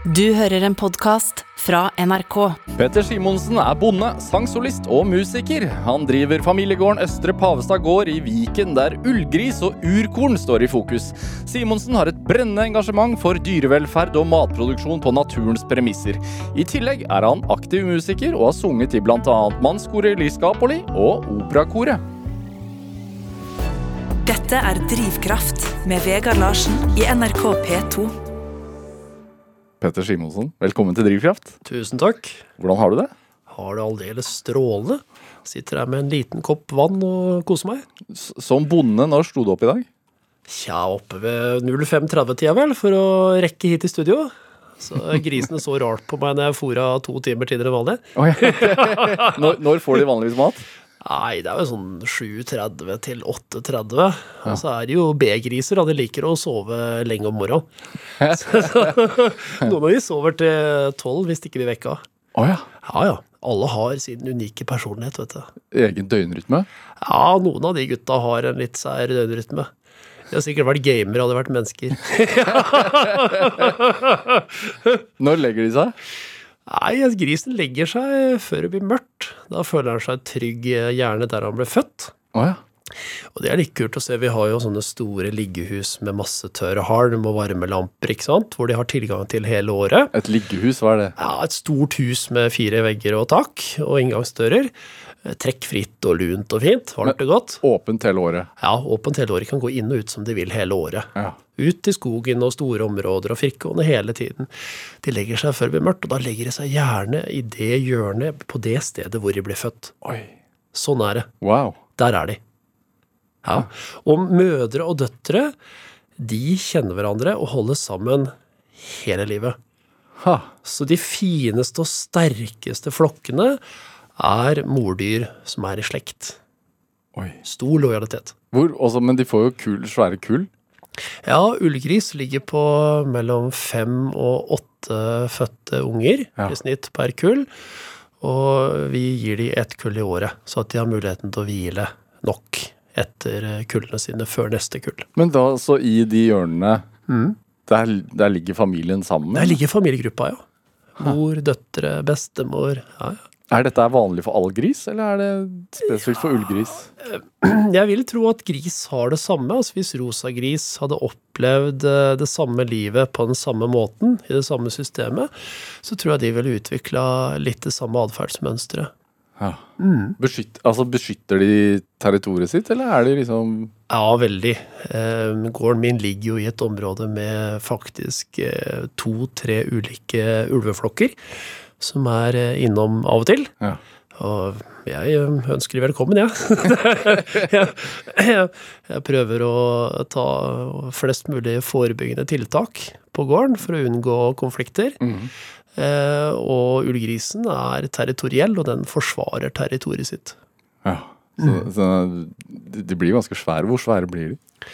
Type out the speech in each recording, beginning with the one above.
Du hører en podkast fra NRK. Petter Simonsen er bonde, sangsolist og musiker. Han driver familiegården Østre Pavestad gård i Viken, der ullgris og urkorn står i fokus. Simonsen har et brennende engasjement for dyrevelferd og matproduksjon på naturens premisser. I tillegg er han aktiv musiker og har sunget i bl.a. Mannskoret Liscapoli og Operakoret. Dette er Drivkraft med Vegard Larsen i NRK P2. Petter Simonsen, velkommen til Drivkraft. Tusen takk. Hvordan har du det? Har det aldeles strålende. Sitter her med en liten kopp vann og koser meg. S som bonde, når sto du opp i dag? Tja, oppe ved 05.30-tida vel, for å rekke hit i studio. Så grisene så rart på meg når jeg fôra to timer tidligere enn vanlig. når, når får de vanligvis mat? Nei, det er jo sånn 7.30 til 8.30. Og så er det jo B-griser, og de liker å sove lenge om morgenen. Noen av de sover til 12 hvis ikke blir vekka. Oh, ja. Ja ja. Alle har sin unike personlighet, vet du. Egen døgnrytme? Ja, noen av de gutta har en litt sær døgnrytme. De har sikkert vært gamere, hadde vært mennesker. Når legger de seg? Nei, grisen legger seg før det blir mørkt. Da føler han seg trygg gjerne der han ble født. Oh, ja. Og det er litt kult å se. Vi har jo sånne store liggehus med masse tørr halm og varmelamper, ikke sant? hvor de har tilgang til hele året. Et liggehus, hva er det? Ja, Et stort hus med fire vegger og tak, og inngangsdører. Trekkfritt og lunt og fint. Varmt og godt. Åpent hele året. Ja, åpent hele året. Kan gå inn og ut som de vil hele året. Ja. Ut i skogen og store områder og firkående hele tiden. De legger seg før det blir mørkt, og da legger de seg gjerne i det hjørnet på det stedet hvor de ble født. Oi. Sånn er det. Wow. Der er de. Ja. Og mødre og døtre, de kjenner hverandre og holder sammen hele livet. Ha. Så de fineste og sterkeste flokkene er mordyr som er i slekt. Oi. Stor lojalitet. Hvor, også, men de får jo kul, svære kull. Ja, ullgris ligger på mellom fem og åtte fødte unger Ja. i snitt per kull. Og vi gir de ett kull i året, så at de har muligheten til å hvile nok etter kullene sine før neste kull. Men da, så i de hjørnene, der, der ligger familien sammen? Der ligger familiegruppa, ja. Mor, døtre, bestemor. Ja, ja. Er dette vanlig for all gris, eller er det spesifikt for ullgris? Jeg vil tro at gris har det samme. altså Hvis rosagris hadde opplevd eh, det samme livet på den samme måten, i det samme systemet, så tror jeg de ville utvikla litt det samme atferdsmønsteret. Ja. Beskytt, altså beskytter de territoriet sitt, eller er de liksom Ja, veldig. Eh, gården min ligger jo i et område med faktisk eh, to-tre ulike ulveflokker som er eh, innom av og til. Ja. Og jeg eh, ønsker de velkommen, ja. jeg, jeg. Jeg prøver å ta flest mulig forebyggende tiltak på gården for å unngå konflikter. Eh, og ullgrisen er territoriell, og den forsvarer territoriet sitt. ja. Så, så de de blir ganske svære. Hvor svære blir de?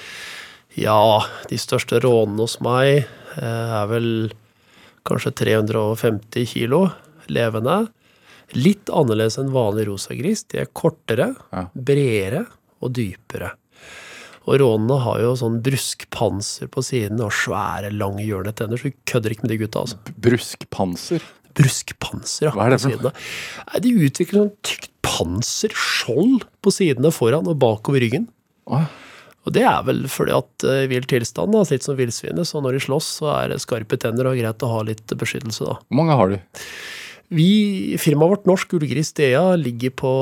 Ja, de største rånene hos meg eh, er vel kanskje 350 kilo levende. Litt annerledes enn vanlig rosagris. De er kortere, Ja. bredere og dypere. Og rånene har jo sånn bruskpanser på siden og svære, lange hjørnetenner, så vi kødder ikke med de gutta, altså. Bruskpanser? Bruskpanser, ja. Hva er det for noe? Nei, De utvikler sånn tykt panser, skjold, på sidene foran og bakover ryggen. Å, Og det er vel fordi at i vill tilstand, da, litt som villsvinet, så når de slåss, så er det skarpe tenner og greit å ha litt beskyttelse, da. Hvor mange har du? Vi, firmaet vårt Norsk Ullgris DA ligger på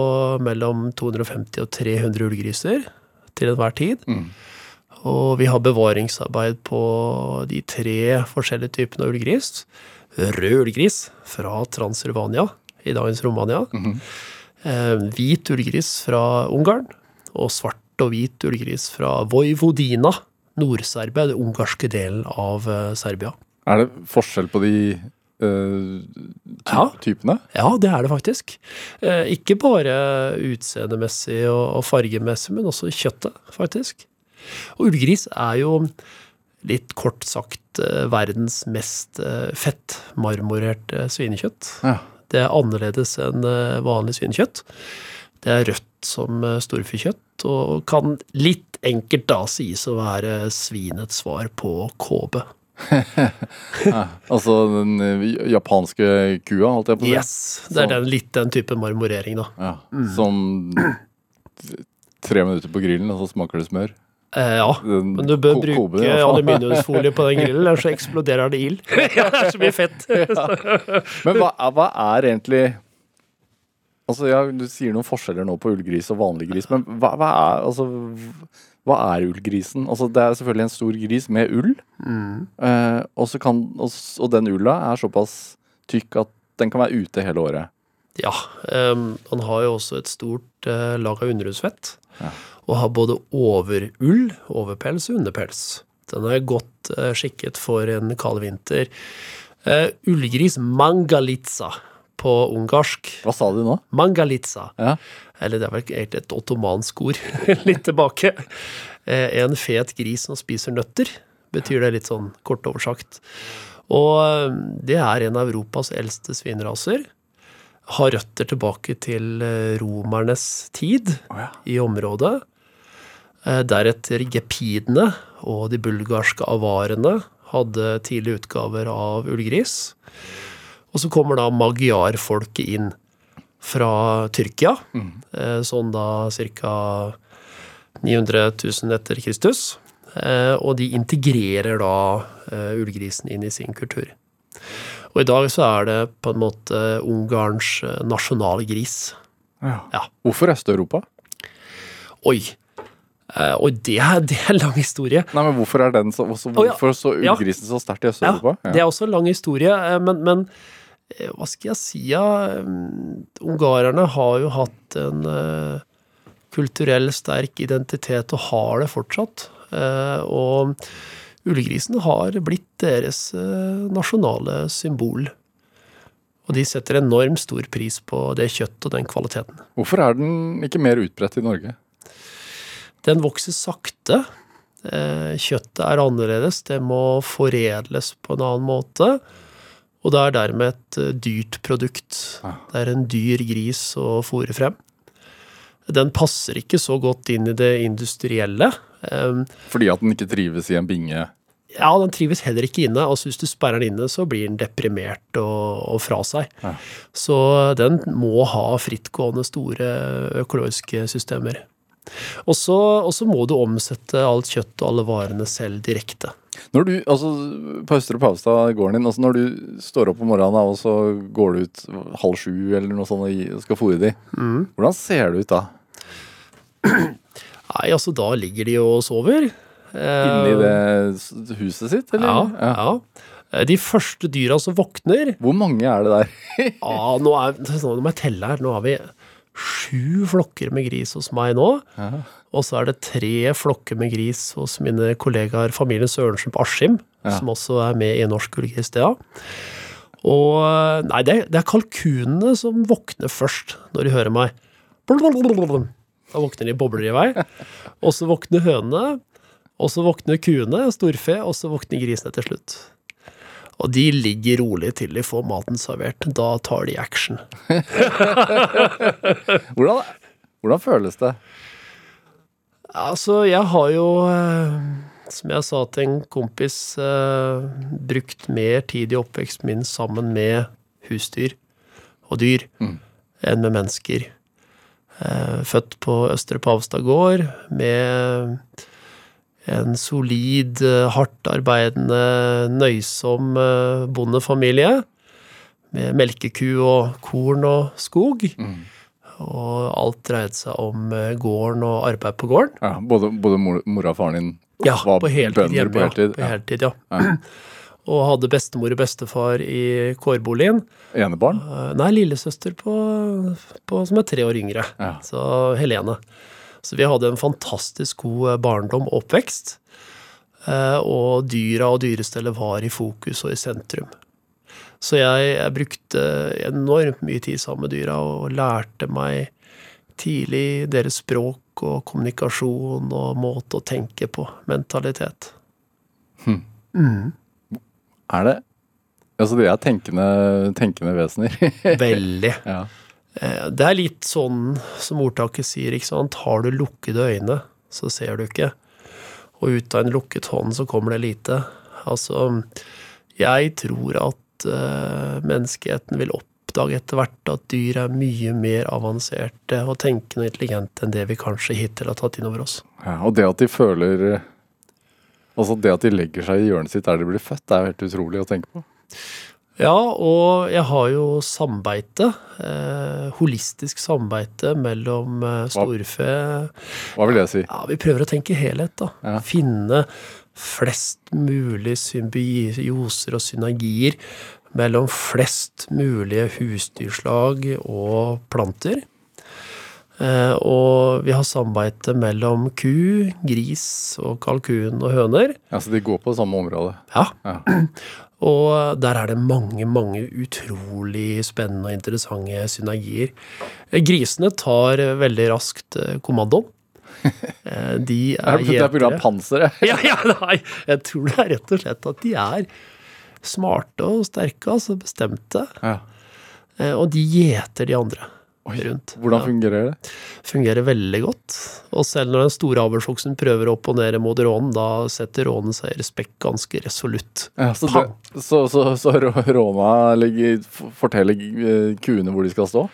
mellom 250 og 300 ullgriser til enhver tid. Og vi har bevaringsarbeid på de tre forskjellige typene av ullgris. Rød ullgris fra Transylvania i dagens Romania. eh, hvit ullgris fra Ungarn. Og svart og hvit ullgris fra Vojvodina, Nord-Serbia, den ungarske delen av eh, Serbia. Er det forskjell på de eh, ty Ja. typene? Ja, det er det faktisk. Eh, ikke bare utseendemessig og, og fargemessig, men også kjøttet, faktisk. Og ullgris er jo litt kort sagt eh, verdens mest fettmarmorerte svinekjøtt. Ja. Det er annerledes enn vanlig svinekjøtt. Det er rødt som storfekjøtt, og kan litt enkelt da sies å være svinets svar på KB. Altså den eh, japanske kua, holdt jeg på å si. Yes, Det er den, litt den type marmorering, da. Ja. Som tre minutter på grillen, og så smaker det smør. Eh, ja, Den men du bør bruke kobe, i aluminiumsfolie på den grillen, ellers så eksploderer det ild. ja, det er så mye fett. Men hva, er- hva er egentlig Altså, ja, Du sier noen forskjeller nå på ullgris og vanlig gris, men hva, hva er altså, hva er ullgrisen? Altså, Det er selvfølgelig en stor gris med ull, eh, og, så kan, og, og den ulla er såpass tykk at den kan være ute hele året. Ja, Um, han har jo også et stort uh, lag av underhudsfett. Ja. Og har både overull, overpels og underpels. Den er godt uh, skikket for en kald vinter. Uh, ullgris mangalitsa på ungarsk. Hva sa du nå? Mangalitsa. Ja. Eller det er vel egentlig et ottomansk ord litt tilbake. Eh, en fet gris som spiser nøtter, betyr det litt sånn kort oversagt. Og eh, det er en av Europas eldste svinraser. Har røtter tilbake til eh, romernes tid ja. i området. Deretter gepidene og de bulgarske avarene hadde tidlige utgaver av ullgris. Og så kommer da magyarfolket inn fra Tyrkia, mm. sånn da ca. 900 000 etter Kristus. Eh, Og de integrerer da eh, ullgrisen inn i sin kultur. Og i dag så er det på en måte Ungarns nasjonalgris. Ja. Hvorfor Øst-Europa? Oi. Eh, Oi, det er, det er lang historie. Nei, men Hvorfor er den så, ja. hvorfor så Ja. ullgrisen så sterkt i Ja, Øst-Europa? det er også en lang historie, men, men hva skal jeg si, ja mm, Ungarerne har jo hatt en eh, kulturell sterk identitet, og har det fortsatt. Eh, og ullgrisen har blitt deres eh, nasjonale symbol. Og de setter enormt stor pris på det kjøttet og den kvaliteten. Hvorfor er den ikke mer utbredt i Norge? Den vokser sakte. Eh, Kjøttet er annerledes. Det må foredles på en annen måte. Og det er dermed et eh, dyrt produkt. Det er en dyr gris å fòre frem. Den passer ikke så godt inn i det industrielle. Eh, Fordi at den ikke trives i en binge? Ja, den trives heller ikke inne. Altså Hvis du sperrer den inne, så blir den deprimert og, og fra seg. Ja. Så den må ha frittgående, store økologiske systemer. Og så og så må du omsette alt kjøtt og alle varene selv direkte. Når du, altså På Østre Pavstad, gården din, altså når du står opp om morgenen og så går du ut halv sju eller noe sånt og skal fôre de, Mm. hvordan ser det ut da? Nei, altså da ligger de og sover. Eh, Inni det huset sitt, Ja, eller? ja. ja. De første dyra som våkner Hvor mange er det der? Ja, nå, er, nå må jeg telle her. Nå har vi sju flokker med gris hos meg nå. Og så er det tre flokker med gris hos mine kollegaer familien Sørensen på Askim, Ja. som også er med i Norsk Ullgris DA. Og Nei, det, det er kalkunene som våkner først når de hører meg. Da våkner de bobler i vei. Og så våkner hønene. Og så våkner kuene, storfe, og så våkner grisene til slutt. Og de ligger rolig til de får maten servert. Da tar de action. Hvordan, hvordan føles det? Altså, jeg har jo, eh, som jeg sa til en kompis, eh, brukt mer tid i oppveksten min sammen med husdyr og dyr Mm. enn med mennesker. Eh, Født på Østre Pavstad gård med en solid, hardtarbeidende, hardt arbeidende, nøysom bondefamilie. Med melkeku og korn og skog. Mm. Og alt dreide seg om eh, gården og arbeid på gården. Ja, både, både mor, mora og faren din Ja, var på heltid bønder hjemme. på heltid? Ja, på heltid, ja. Og hadde bestemor og bestefar i kårboligen. Enebarn? Eh, Nei, lillesøster på, på, som er tre år yngre. Ja. Så Helene. Så vi hadde en fantastisk god eh, barndom og oppvekst. Og dyra og dyrestellet var i fokus og i sentrum. Så jeg, jeg brukte enormt mye tid sammen med dyra og lærte meg tidlig deres språk og kommunikasjon og måte å tenke på. Mentalitet. Er det Altså, de er tenkende, tenkende vesener. Veldig. ja. Eh, Det er litt sånn som ordtaket sier, ikke sant. Har du lukkede øyne, så ser du ikke. Og ut av en lukket hånd så kommer det lite. Altså, jeg tror at eh, menneskeheten vil oppdage etter hvert at dyr er mye mer avanserte og tenkende og intelligente enn det vi kanskje hittil har tatt inn over oss. Ja, og det at de føler eh, Altså det at de legger seg i hjørnet sitt der de blir født, det er jo helt utrolig å tenke på. Ja, og jeg har jo sambeite. Eh, holistisk sambeite mellom eh, storfe Hva vil det si? Ja, vi prøver å tenke helhet, da. Ja. Finne flest mulig symbioser og synergier mellom flest mulige husdyrslag og planter. Eh, og vi har samarbeidet mellom ku, gris og kalkun og høner. Ja, Så de går på samme område. Ja. Ja. Og der er det mange, mange utrolig spennende og interessante synergier. Eh, Grisene tar veldig raskt eh, kommandoen. Eh, De er er, det er gjetere. panseret. Ja, ja, nei, jeg tror det er rett og slett at de er smarte og sterke, altså bestemte. Ja. Eh, Og de gjeter de andre Oi, rundt. Hvordan Ja. fungerer det? Fungerer veldig godt. Og selv når den store avlsoksen prøver å opponere mot rånen, da setter rånen seg i respekt ganske resolutt. Ja, så, det, så, så, så råna legger, forteller eh, kuene hvor de skal stå?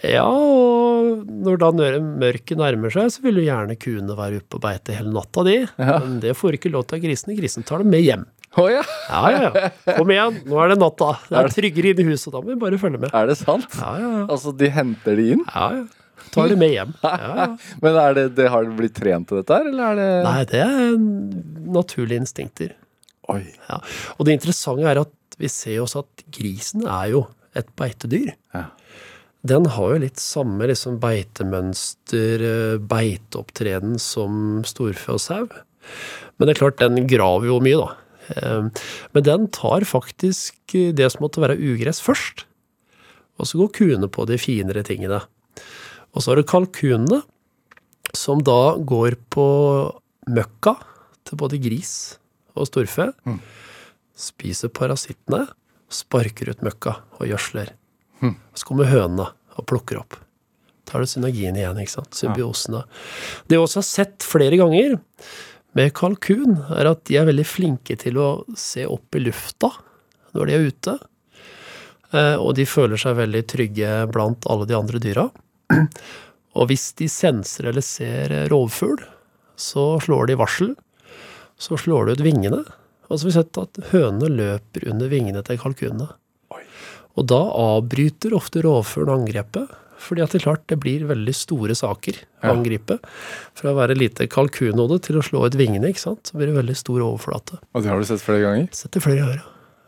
Ja, og når da mørket nærmer seg, så vil jo gjerne kuene være oppe og beite hele natta, de. Ja. Men det får ikke lov til av grisene. Grisene tar dem med hjem. Å ja! Ja, ja, ja. Kom igjen, nå er det natta. Det er tryggere inne i huset, da må vi bare følge med. Er det sant? Ja, ja, ja. Altså, de henter de inn? ja, ja. Tar de med hjem. Ja, ja. Men er det, det har det blitt trent til dette her, eller er det Nei, det er naturlige instinkter. Oi. Ja. Og det interessante er at vi ser også at grisen er jo et beitedyr. Ja. Den har jo litt samme liksom beitemønster, eh, beiteopptreden som storfe og sau. Men det er klart, den graver jo mye, da. Eh, Men den tar faktisk eh, det som måtte være ugress først. Og så går kuene på de finere tingene. Og så har du kalkunene, som da går på møkka til både gris og storfe. Spiser parasittene, sparker ut møkka og gjødsler. Så kommer hønene og plukker opp. Da er det synergien igjen, ikke sant. Symbiosene. Det jeg også har sett flere ganger med kalkun, er at de er veldig flinke til å se opp i lufta når de er ute. Eh, Og de føler seg veldig trygge blant alle de andre dyra. Og hvis de senser eller ser rovfugl, så slår de varsel. Så slår de ut vingene. Og så har vi sett at hønene løper under vingene til kalkunene. Og da avbryter ofte rovfuglen angrepet. Fordi at det klart det blir veldig store saker å Ja. angripe. Fra å være lite kalkunhode til å slå ut vingene, ikke sant. Så blir det veldig stor overflate. Og det har du sett flere ganger? Sett det flere ganger,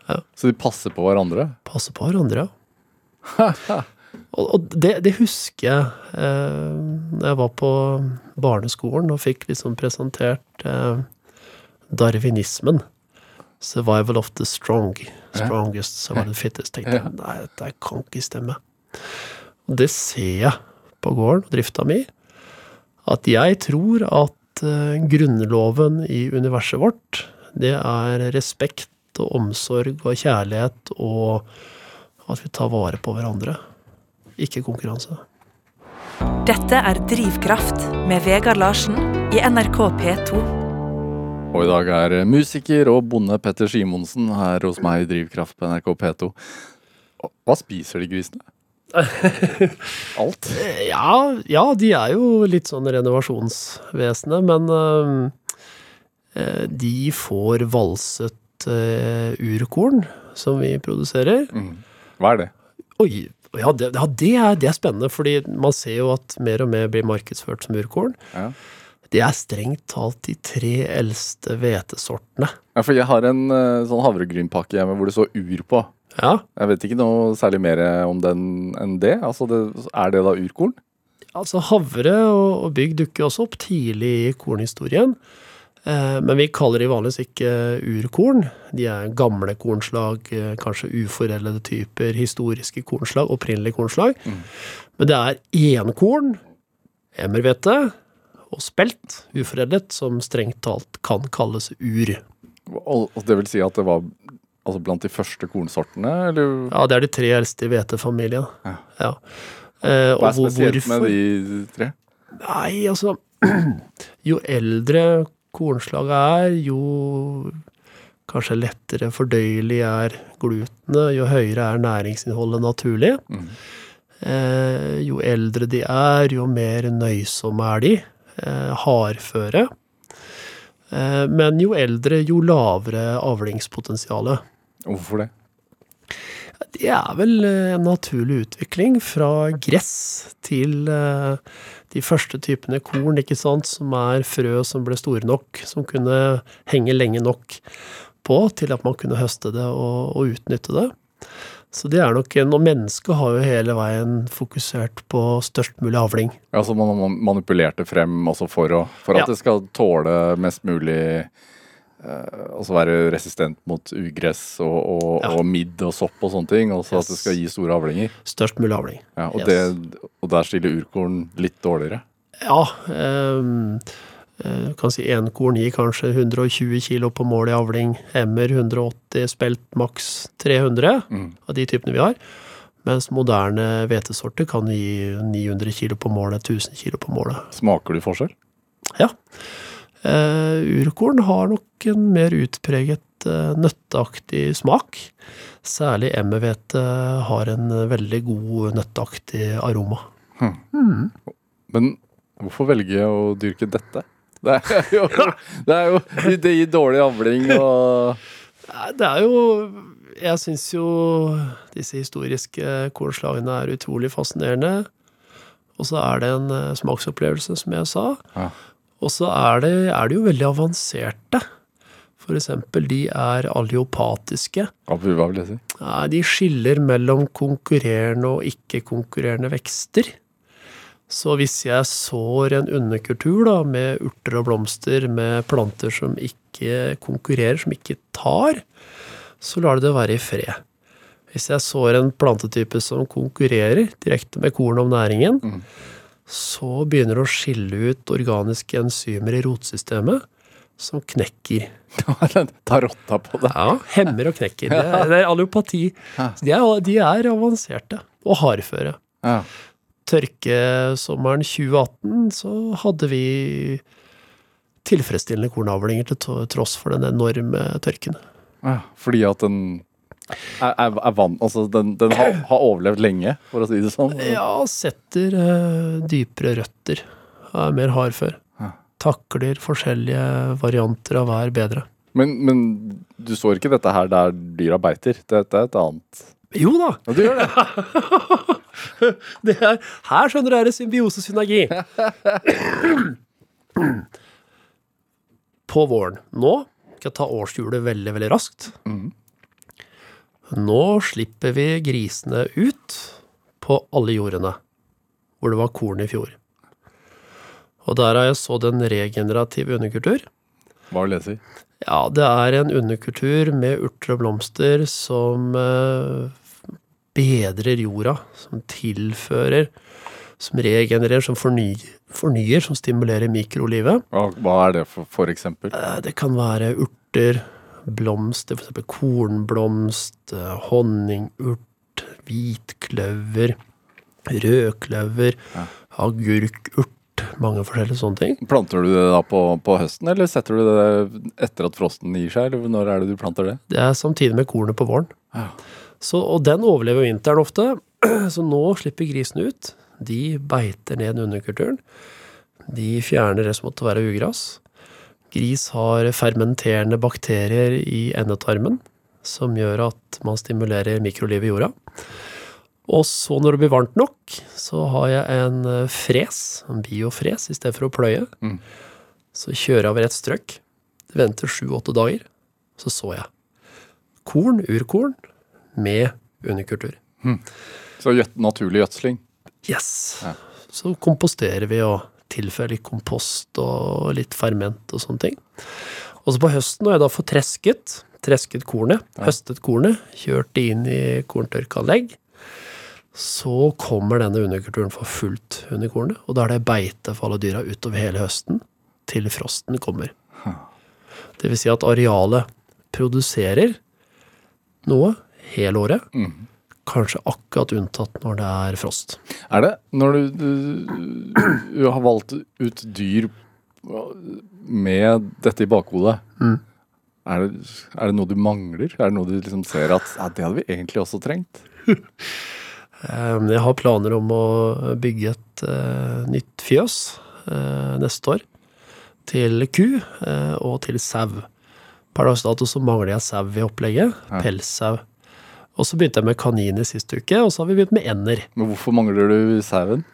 ja. Så de passer på hverandre? Passer på hverandre, ja. Og, og det, det husker jeg eh, da jeg var på barneskolen og fikk liksom presentert eh, darwinismen. Survival of the strong. Strongest det fittest. Tenkte jeg, nei, dette kan ikke stemme. Og det ser jeg på gården og drifta mi. At jeg tror at eh, grunnloven i universet vårt, det er respekt og omsorg og kjærlighet og at vi tar vare på hverandre. Ikke konkurranse. Dette er Drivkraft med Vegard Larsen i NRK P2. Og i dag er musiker og bonde Petter Simonsen her hos meg i Drivkraft på NRK P2. Hva spiser de grisene? Alt? Ja, ja, de er jo litt sånn renovasjonsvesenet, men øh, de får valset øh, urkorn som vi produserer. Mm. Hva er det? Oi, ja, det, ja det, er, det er spennende, fordi man ser jo at mer og mer blir markedsført som urkorn. Ja. Det er strengt talt de tre eldste hvetesortene. Ja, for jeg har en eh, sånn havregrynpakke hjemme hvor det står ur på. Ja, Jeg vet ikke noe særlig mer om den enn det. Altså, det, Er det da urkorn? altså havre og, og bygg dukker også opp tidlig i kornhistorien. Eh, men vi kaller de vanligvis ikke urkorn. De er gamle kornslag, eh, kanskje uforeldede typer, historiske kornslag, opprinnelige kornslag. Men det er enkorn, emmerhvete og spelt, uforedlet, som strengt talt kan kalles ur. Og, det vil si at det var altså, blant de første kornsortene? Eller Ja, det er de tre eldste i hvetefamilien. Ja. Ja. Eh, hva er spesielt hvorfor? med de tre? Nei, altså Jo eldre kornslaget er, jo Kanskje lettere fordøyelig er glutene, jo høyere er næringsinnholdet naturlig. Mm. Eh, jo eldre de er, jo mer nøysomme er de. Eh, hardføre. Eh, men jo eldre, jo lavere avlingspotensialet. Hvorfor det? Det er vel eh, en naturlig utvikling fra gress til de første typene korn, ikke sant, som er frø som ble store nok, som kunne henge lenge nok på til at man kunne høste det og, og utnytte det. Så det er nok Og mennesket har jo hele veien fokusert på størst mulig avling. Altså man har manipulert det frem også for, å, for at Ja. det skal tåle mest mulig eh, Altså være resistent mot ugress og, og, Ja. og midd og sopp og sånne ting. Også at det skal gi store avlinger. Størst mulig avling. Ja, og, Yes. det, og der stiller urkorn litt dårligere. Ja. ehm, eh, kan si enkorn gir kanskje 120 kilo på mål i avling. Emmer 180, spelt maks 300 Mm. av de typene vi har. Mens moderne hvetesorter kan gi 900 kilo på målet, 1000 kilo på målet. Smaker du forskjell? Ja. Uh, urkorn har nok en mer utpreget uh, nøtteaktig smak. Særlig emmerhvete har en veldig god nøtteaktig aroma. Men hvorfor velge å dyrke dette? Det er jo, det er jo Det gir dårlig avling og Det er jo Jeg syns jo disse historiske kornslagene er utrolig fascinerende. Og så er det en eh, smaksopplevelse, som jeg sa. Ja. Og så er det, er det jo veldig avanserte. For eksempel, de er alliopatiske. Hva vil jeg si? De skiller mellom konkurrerende og ikke-konkurrerende vekster. Så hvis jeg sår en underkultur da, med urter og blomster med planter som ikke konkurrerer, som ikke tar, så lar det det være i fred. Hvis jeg sår en plantetype som konkurrerer direkte med korn om næringen, så begynner det å skille ut organiske enzymer i rotsystemet som knekker Ta rotta på det. ja, hemmer og knekker. Det er, det er allopati. De, er, de er avanserte og hardføre. Ja. Tørkesommeren 2018 så hadde vi tilfredsstillende kornavlinger til tross for den enorme tørken. Ja, fordi at den er, er, er vann Altså, den, den har, har overlevd lenge, for å si det sånn. Ja, setter uh, dypere røtter. Er mer hardfør. Ja. Takler forskjellige varianter av hver bedre. Men, men du så ikke dette her der dyra beiter. Dette er et annet Jo da! Ja, du gjør det. Det er, her skjønner du er det symbiosesynergi. På våren. Nå skal jeg ta årshjulet veldig, veldig raskt. Mm. Nå slipper vi grisene ut på alle jordene hvor det var korn i fjor. Og der har jeg sådd en regenerativ underkultur. Hva vil jeg si? Ja, det er en underkultur med urter og blomster som eh, bedrer jorda, som tilfører, som regenererer, som fornyer, fornyer, som stimulerer mikrolivet. Og hva er det for, for eksempel? Eh, Det kan være urter, blomster, eksempel kornblomst, eh, honningurt, hvitkløver, rødkløver, Ja. agurkurt, mange forskjellige sånne ting. Planter du det da på, på høsten, eller setter du det etter at frosten gir seg? Eller når er det du planter det? Det er samtidig med kornet på våren. Ja. Så, og den overlever vinteren ofte, så nå slipper grisen ut. De beiter ned underkulturen. De fjerner det som måtte være ugras. Gris har fermenterende bakterier i endetarmen, som gjør at man stimulerer mikrolivet i jorda. Og så når det blir varmt nok, så har jeg en eh, fres, en biofres, i stedet for å pløye. Mm. Så kjører jeg over et strøk. Det venter sju-åtte dager. Så så jeg. Korn, urkorn, med underkultur. Så gjøt, naturlig gjødsling. Yes! Ja. Så komposterer vi og tilfører litt kompost og litt ferment og sånne ting. Og så på høsten, når jeg da får tresket, tresket kornet, høstet kornet, kjørt det inn i korntørkeanlegg, så kommer denne underkulturen for fullt under kornet, og da er det beite for alle dyra utover hele høsten, til frosten kommer. Det vil si at arealet produserer noe hele året, Mm. kanskje akkurat unntatt når det er frost. Er det når du, du, du har valgt ut dyr med dette i bakhodet? Mm. Er det, er det noe du mangler? Er det noe du liksom ser at ja, det hadde vi egentlig også trengt? Eh, Jeg har planer om å bygge et uh, nytt fjøs uh, neste år. Til ku uh, og til sau. Per dags dato så mangler jeg sau i opplegget. Pelssau. Og så begynte jeg med kaniner sist uke, og så har vi begynt med ender. Men hvorfor mangler du sauen,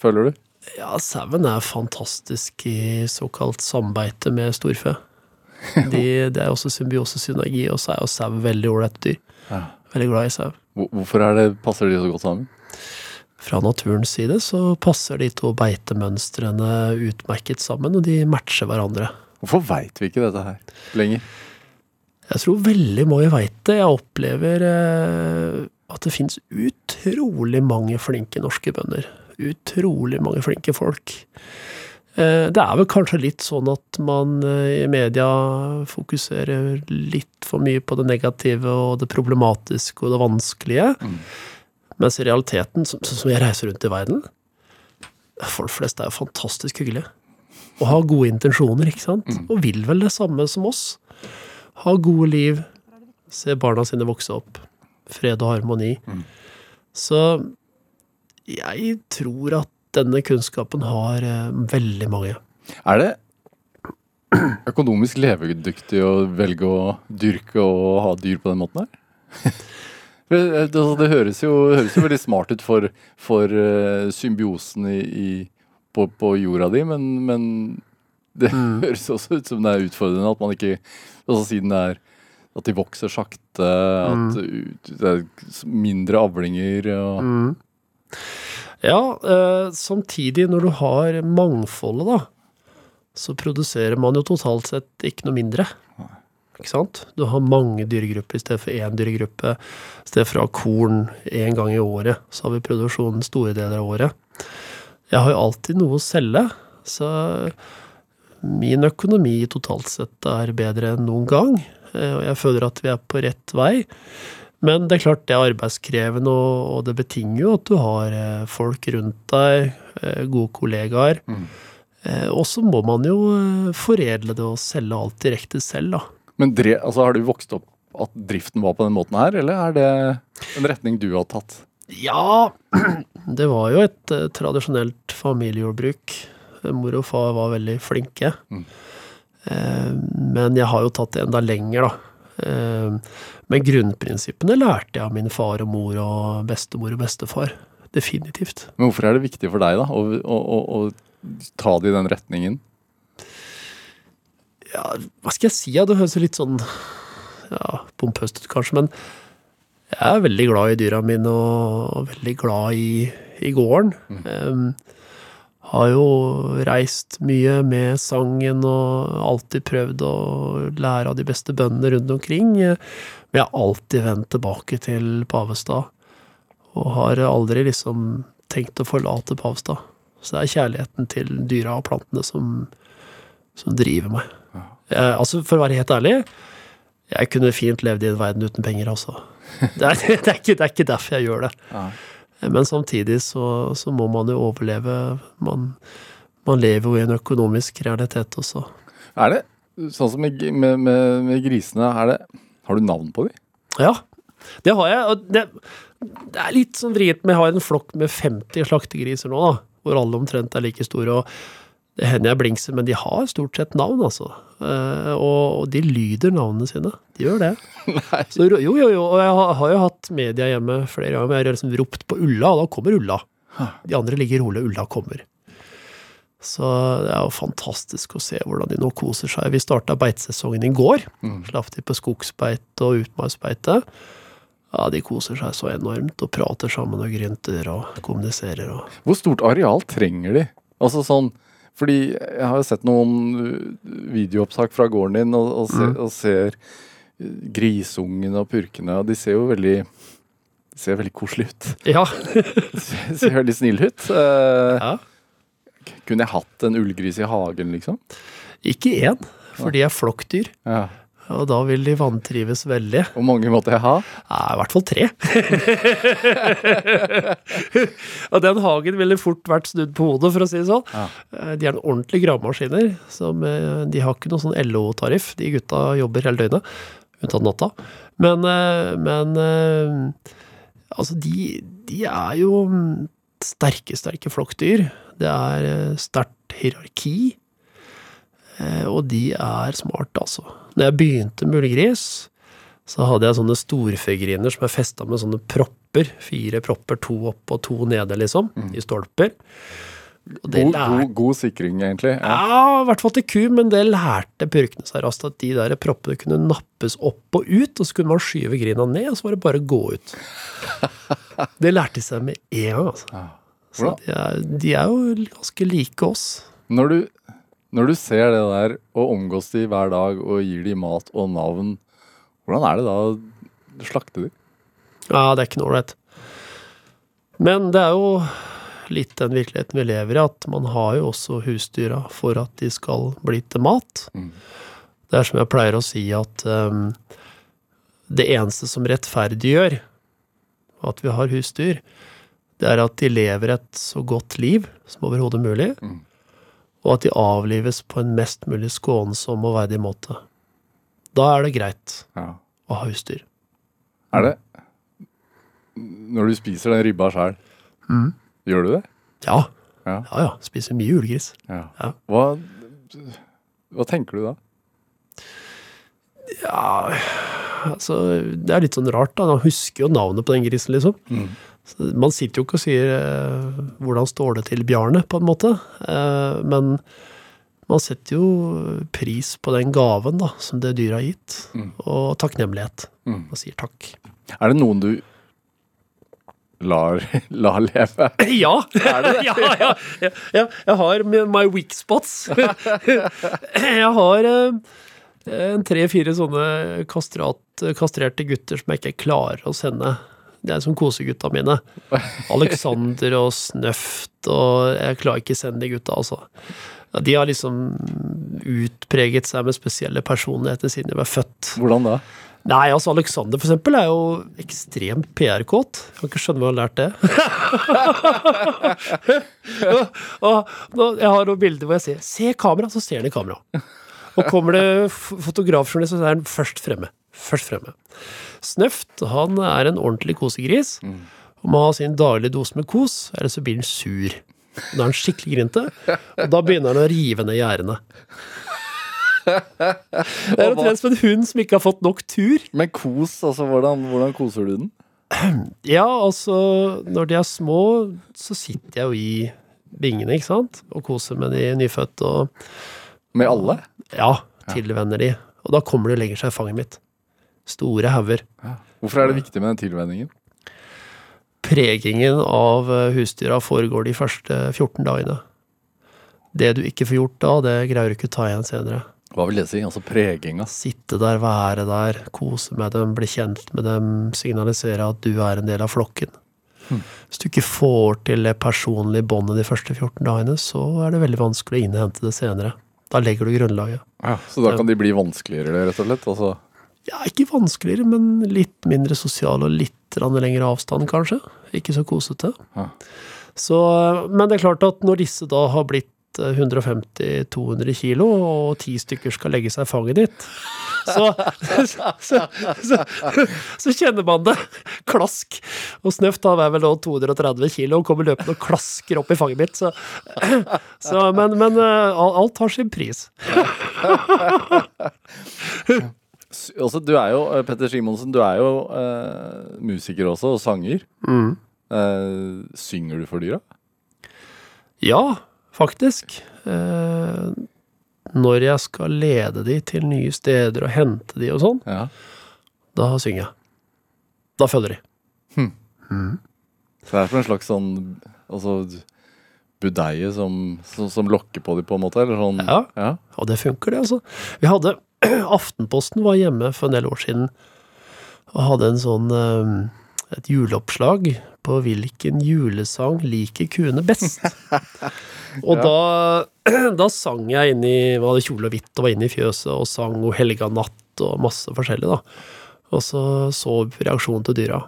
føler du? Ja, sauen er fantastisk i såkalt sambeite med storfe. De, det er også symbiosesynergi, og så er jo sau veldig ålreit dyr. Ja. Veldig glad i sau. Hvorfor det, passer de så godt sammen? Fra naturens side så passer de to beitemønstrene utmerket sammen, og de matcher hverandre. Hvorfor veit vi ikke dette her lenger? Jeg tror veldig mange veit det. Jeg opplever eh, at det fins utrolig mange flinke norske bønder. Utrolig mange flinke folk. Eh, det er vel kanskje litt sånn at man eh, i media fokuserer litt for mye på det negative og det problematiske og det vanskelige. Mm. Mens i realiteten, som, som jeg reiser rundt i verden Folk flest er jo fantastisk hyggelige. Og har gode intensjoner, ikke sant? Og vil vel det samme som oss ha gode liv, se barna sine vokse opp, fred og harmoni. Så jeg tror at denne kunnskapen har eh, veldig mange. Er det økonomisk levedyktig å velge å dyrke og ha dyr på den måten her? Det, det, altså, det høres, jo, høres jo veldig smart ut for, for eh, symbiosen i, i, på, på jorda di, men, men det høres også ut som det er utfordrende at man ikke altså Siden det er at de vokser sakte, at ut- det er mindre avlinger og Ja, eh, samtidig, når du har mangfoldet, da, så produserer man jo totalt sett ikke noe mindre. Ikke sant? Du har mange dyregrupper i stedet for én dyregruppe. I stedet for å ha korn én gang i året, så har vi produksjonen store deler av året. Jeg har jo alltid noe å selge, så min økonomi totalt sett er bedre enn noen gang. eh, Og jeg føler at vi er på rett vei. Men det er klart det er arbeidskrevende, og, det betinger jo at du har eh, folk rundt deg, eh, gode kollegaer. Mm. og så må man jo foredle det og selge alt direkte selv, da. Men dre, altså, har du vokst opp at driften var på den måten her, eller er det en retning du har tatt? Ja, det var jo et tradisjonelt familiejordbruk. Mor og far var veldig flinke. Mm. Eh, men jeg har jo tatt det enda lenger, da. Eh, men grunnprinsippene lærte jeg av min far og mor og bestemor og bestefar. Definitivt. Men hvorfor er det viktig for deg da, å, å, å, å ta det i den retningen? Ja, hva skal jeg si? Det høres litt sånn ja, pompøst ut, kanskje, men jeg er veldig glad i dyra mine og, veldig glad i, i gården. Em, har jo reist mye med sangen og alltid prøvd å lære av de beste bøndene rundt omkring. eh, Men jeg har alltid vendt tilbake til Pavestad, og har aldri liksom tenkt å forlate Pavestad. Så det er kjærligheten til dyra og plantene som, som driver meg. Jeg, altså, for å være helt ærlig, jeg kunne fint levd i en verden uten penger, altså. Det er, det er, ikke, det er ikke derfor jeg gjør det. Men samtidig så, så må man jo overleve. Man, man lever jo i en økonomisk realitet også. Er det, sånn som med, med, med, med grisene, er det, har du navn på dem? Ja, det har jeg. Og det, det er litt sånn vrient, men jeg har en flokk med 50 slaktegriser nå, da. Hvor alle omtrent er like store. og det hender jeg blingser, men de har stort sett navn, altså. Uh, og, og de lyder navnene sine. De gjør det. Så, jo, jo, jo. Og jeg har, har jo hatt media hjemme flere ganger, men jeg har liksom ropt på Ulla, og da kommer Ulla. De andre ligger rolig, Ulla kommer. Så det er jo fantastisk å se hvordan de nå koser seg. Vi starta beitesesongen i går. Slapp de på skogsbeite og utmarksbeite. Ja, de koser seg så enormt og prater sammen og grynter og kommuniserer og Hvor stort areal trenger de? Altså sånn, fordi jeg har jo sett noen videoopptak fra gården din og, og, se, og ser grisungene og purkene, og de ser jo veldig de ser veldig koselige ut. Ja. De ser, ser veldig snille ut. Eh, ja. kunne jeg hatt en ullgris i hagen, liksom? Ikke én, for de er flokkdyr. Ja. Og da vil de vantrives veldig. Hvor mange måtte jeg ha? Ja, I hvert fall tre. og den hagen ville fort vært snudd på hodet, for å si det sånn. Ja. Eh, De er en ordentlig gravemaskiner. Som, eh, de har ikke noe sånn LO-tariff. De gutta jobber hele døgnet, unntatt natta. Men, eh, men altså, de, de er jo mm, sterke, sterke flokkdyr. Det er sterkt hierarki. Og de er smarte, altså. Når jeg begynte med ullgris, så hadde jeg sånne storfegriner som er festa med sånne propper. Fire propper, to opp og to nede, liksom. I stolper. God, god, god sikring, egentlig. Ja. ja, i hvert fall til ku, men det lærte purkene seg raskt, at de der proppene kunne nappes opp og ut, og så kunne man skyve grina ned, og så var det bare å gå ut. Det lærte de seg med en gang, altså. Ja. Så de er, de er jo ganske like oss. Når, du, når du ser det der, og omgås de hver dag, og gir de mat og navn, hvordan er det da å slakte de? Ja, det er ikke noe ålreit. Men det er jo litt den virkeligheten vi lever i, at man har jo også husdyra for at de skal bli til mat. Mm. Det er som jeg pleier å si, at um, det eneste som rettferdiggjør at vi har husdyr, det er at de lever et så godt liv som overhodet mulig, Mm. Og at de avlives på en mest mulig skånsom og verdig måte. Da er det greit Ja. å ha husdyr. Er det Når du spiser den ribba sjøl, gjør du det? Ja, Ja. ja, ja. Spiser mye julegris. Ja. Ja. Hva, hva tenker du da? Ja, altså Det er litt sånn rart, da. Man husker jo navnet på den grisen, liksom. Så man sitter jo ikke og sier eh, 'hvordan står det til, Bjarne', på en måte. Eh, men man setter jo pris på den gaven da, som det dyret har gitt, og takknemlighet. Mm. Og sier takk. Er det noen du lar, lar leve? Ja! ja, ja, ja, ja. Jeg har my weak spots. jeg har eh, tre-fire sånne kastrat, kastrerte gutter som jeg ikke klarer å sende. Det er som kosegutta mine. Alexander og Snøft og Jeg klarer ikke å sende de gutta, altså. De har liksom utpreget seg med spesielle personligheter siden de ble født. Hvordan da? Nei, altså Alexander for eksempel er jo ekstremt PR-kåt. Kan ikke skjønne hvor han har lært det. og, og jeg har noen bilder hvor jeg sier 'se kamera', så ser han i kamera. Og kommer det fotografjournalist, så er han først fremme. Først fremme. Snøft han er en ordentlig kosegris. Og må ha sin daglige dose med kos, ellers så blir han sur. Da er han skikkelig grinte, og da begynner han å rive ned gjerdene. Det er omtrent som en hund som ikke har fått nok tur. Men kos, altså hvordan, hvordan koser du den? Ja, altså, når de er små, så sitter jeg jo i bingene, ikke sant, og koser med de nyfødte, og Med alle? ja, tilvenner de. Og da kommer de og legger seg i fanget mitt. Store hauger. Hvorfor er det viktig med den tilvenningen? Pregingen av eh, husdyra foregår de første 14 dagene. Det du ikke får gjort da, det greier du ikke å ta igjen senere. Hva vil det si? Altså preginga? Sitte der, være der, kose med dem, bli kjent med dem, signalisere at du er en del av flokken. Hvis du ikke får til det personlige båndet de første 14 dagene, så er det veldig vanskelig å innhente det senere. Da legger du grunnlaget. Ja, så da kan de bli vanskeligere, rett og slett? Altså, Ja, ikke vanskeligere, men litt mindre sosial og litt lengre avstand, kanskje. Ikke så kosete. Ja. Så, men det er klart at når disse da har blitt eh, 150-200 kilo, og ti stykker skal legge seg i fanget ditt, så, så, så, så, kjenner man det. Klask. Og Snøft har vel nå 230 kilo og kommer løpende og klasker opp i fanget mitt. Så, så, men, men eh, alt har sin pris. s- altså, du er jo, eh, Petter Simonsen, du er jo uh, musiker også, og sanger. Eh, synger du for dyra? Ja, faktisk. Uh, når jeg skal lede de til nye steder og hente de og sånn, Ja. da synger jeg. Da følger de. Så det er som en slags sånn altså, budeie som, som, som lokker på de på en måte? Eller sånn? Ja. ja. Og det funker, det, altså. Vi hadde Aftenposten var hjemme for en del år siden og hadde en sånn eh, et juleoppslag på hvilken julesang liker kuene best. Og da, da sang jeg inn i Var det kjole og hvitt og var inne i fjøset og sang O helga natt og masse forskjellig, da. Og så så reaksjonen til dyra.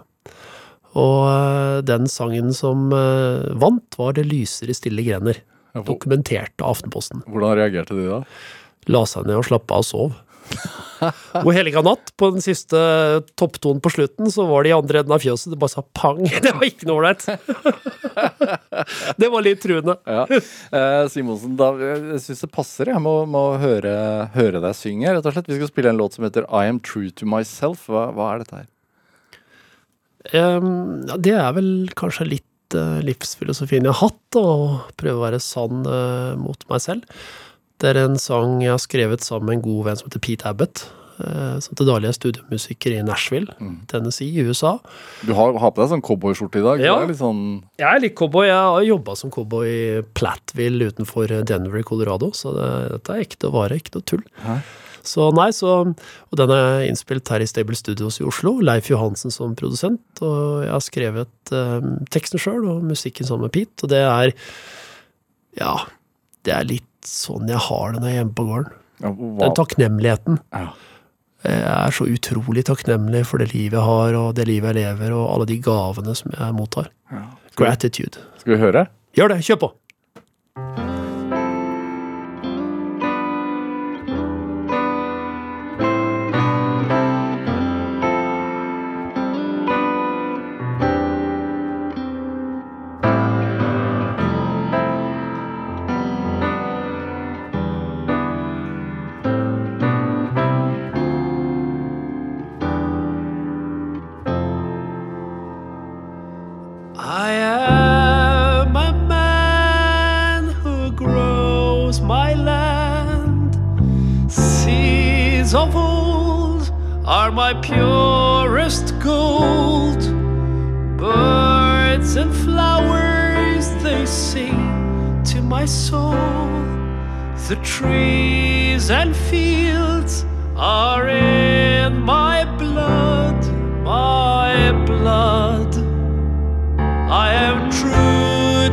Og eh, den sangen som eh, vant, var 'Det lyser i stille grener'. Ja, Dokumentert av Aftenposten. Hvordan reagerte de da? La seg ned og slappe av og sov. Og helga natt, på den siste topptonen på slutten, så var det i andre enden av fjøset. Det bare sa pang. Det var ikke noe ålreit. Det var litt truende. Ja. Eh, Simonsen, da, jeg syns det passer jeg må, må høre, høre deg synge. rett og slett. Vi skal spille en låt som heter I Am True To Myself. Hva, hva er dette her? Um, ja, det er vel kanskje litt uh, livsfilosofien jeg har hatt, å prøve å være sann uh, mot meg selv. Det er en sang jeg har skrevet sammen med en god venn som heter Pete Abbott. uh, som til daglig er studiomusiker i Nashville, Tennessee i USA. Du har, har på deg sånn cowboyskjorte i dag. Ja. Er sånn Jeg er litt cowboy. Jeg har jobba som cowboy i Platville utenfor Denver i Colorado, så det, dette er ekte vare, ikke noe tull. Hæ? Så nei, så Og den er innspilt her i Stable Studios i Oslo. Leif Johansen som produsent. Og jeg har skrevet eh, teksten sjøl og musikken sammen med Pete. Og det er Ja, det er litt sånn jeg har det når jeg er hjemme på gården. ja, Den takknemligheten. ja. Jeg er så utrolig takknemlig for det livet jeg har, og det livet jeg lever, og alle de gavene som jeg mottar. Ja. Gratitude. Skal vi høre? Gjør det! Kjør på!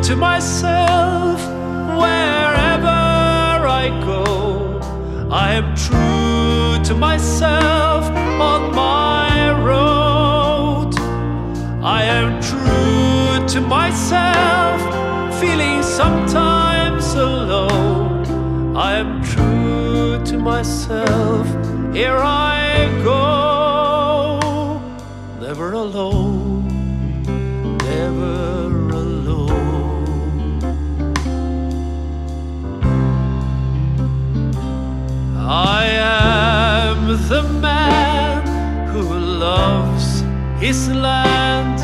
To myself wherever I go. I am true to myself on my road. I am true to myself, feeling sometimes alone. I am true to myself, here I loves his land,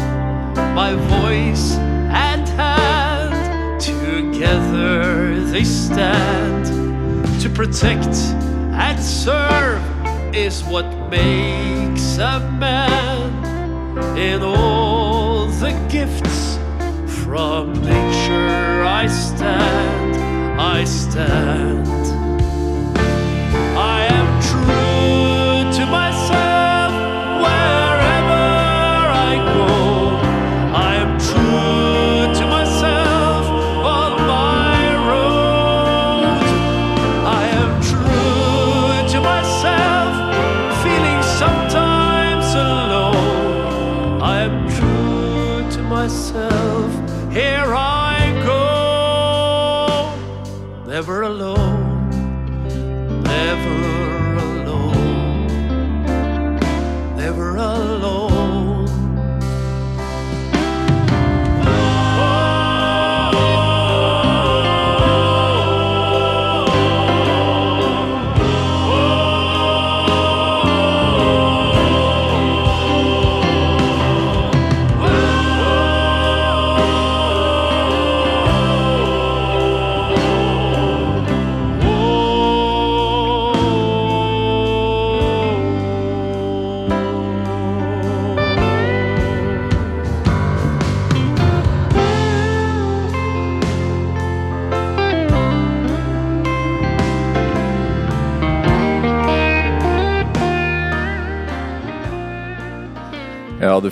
my voice and hand, together they stand to protect and serve is what makes a man in all the gifts from nature I stand, I stand.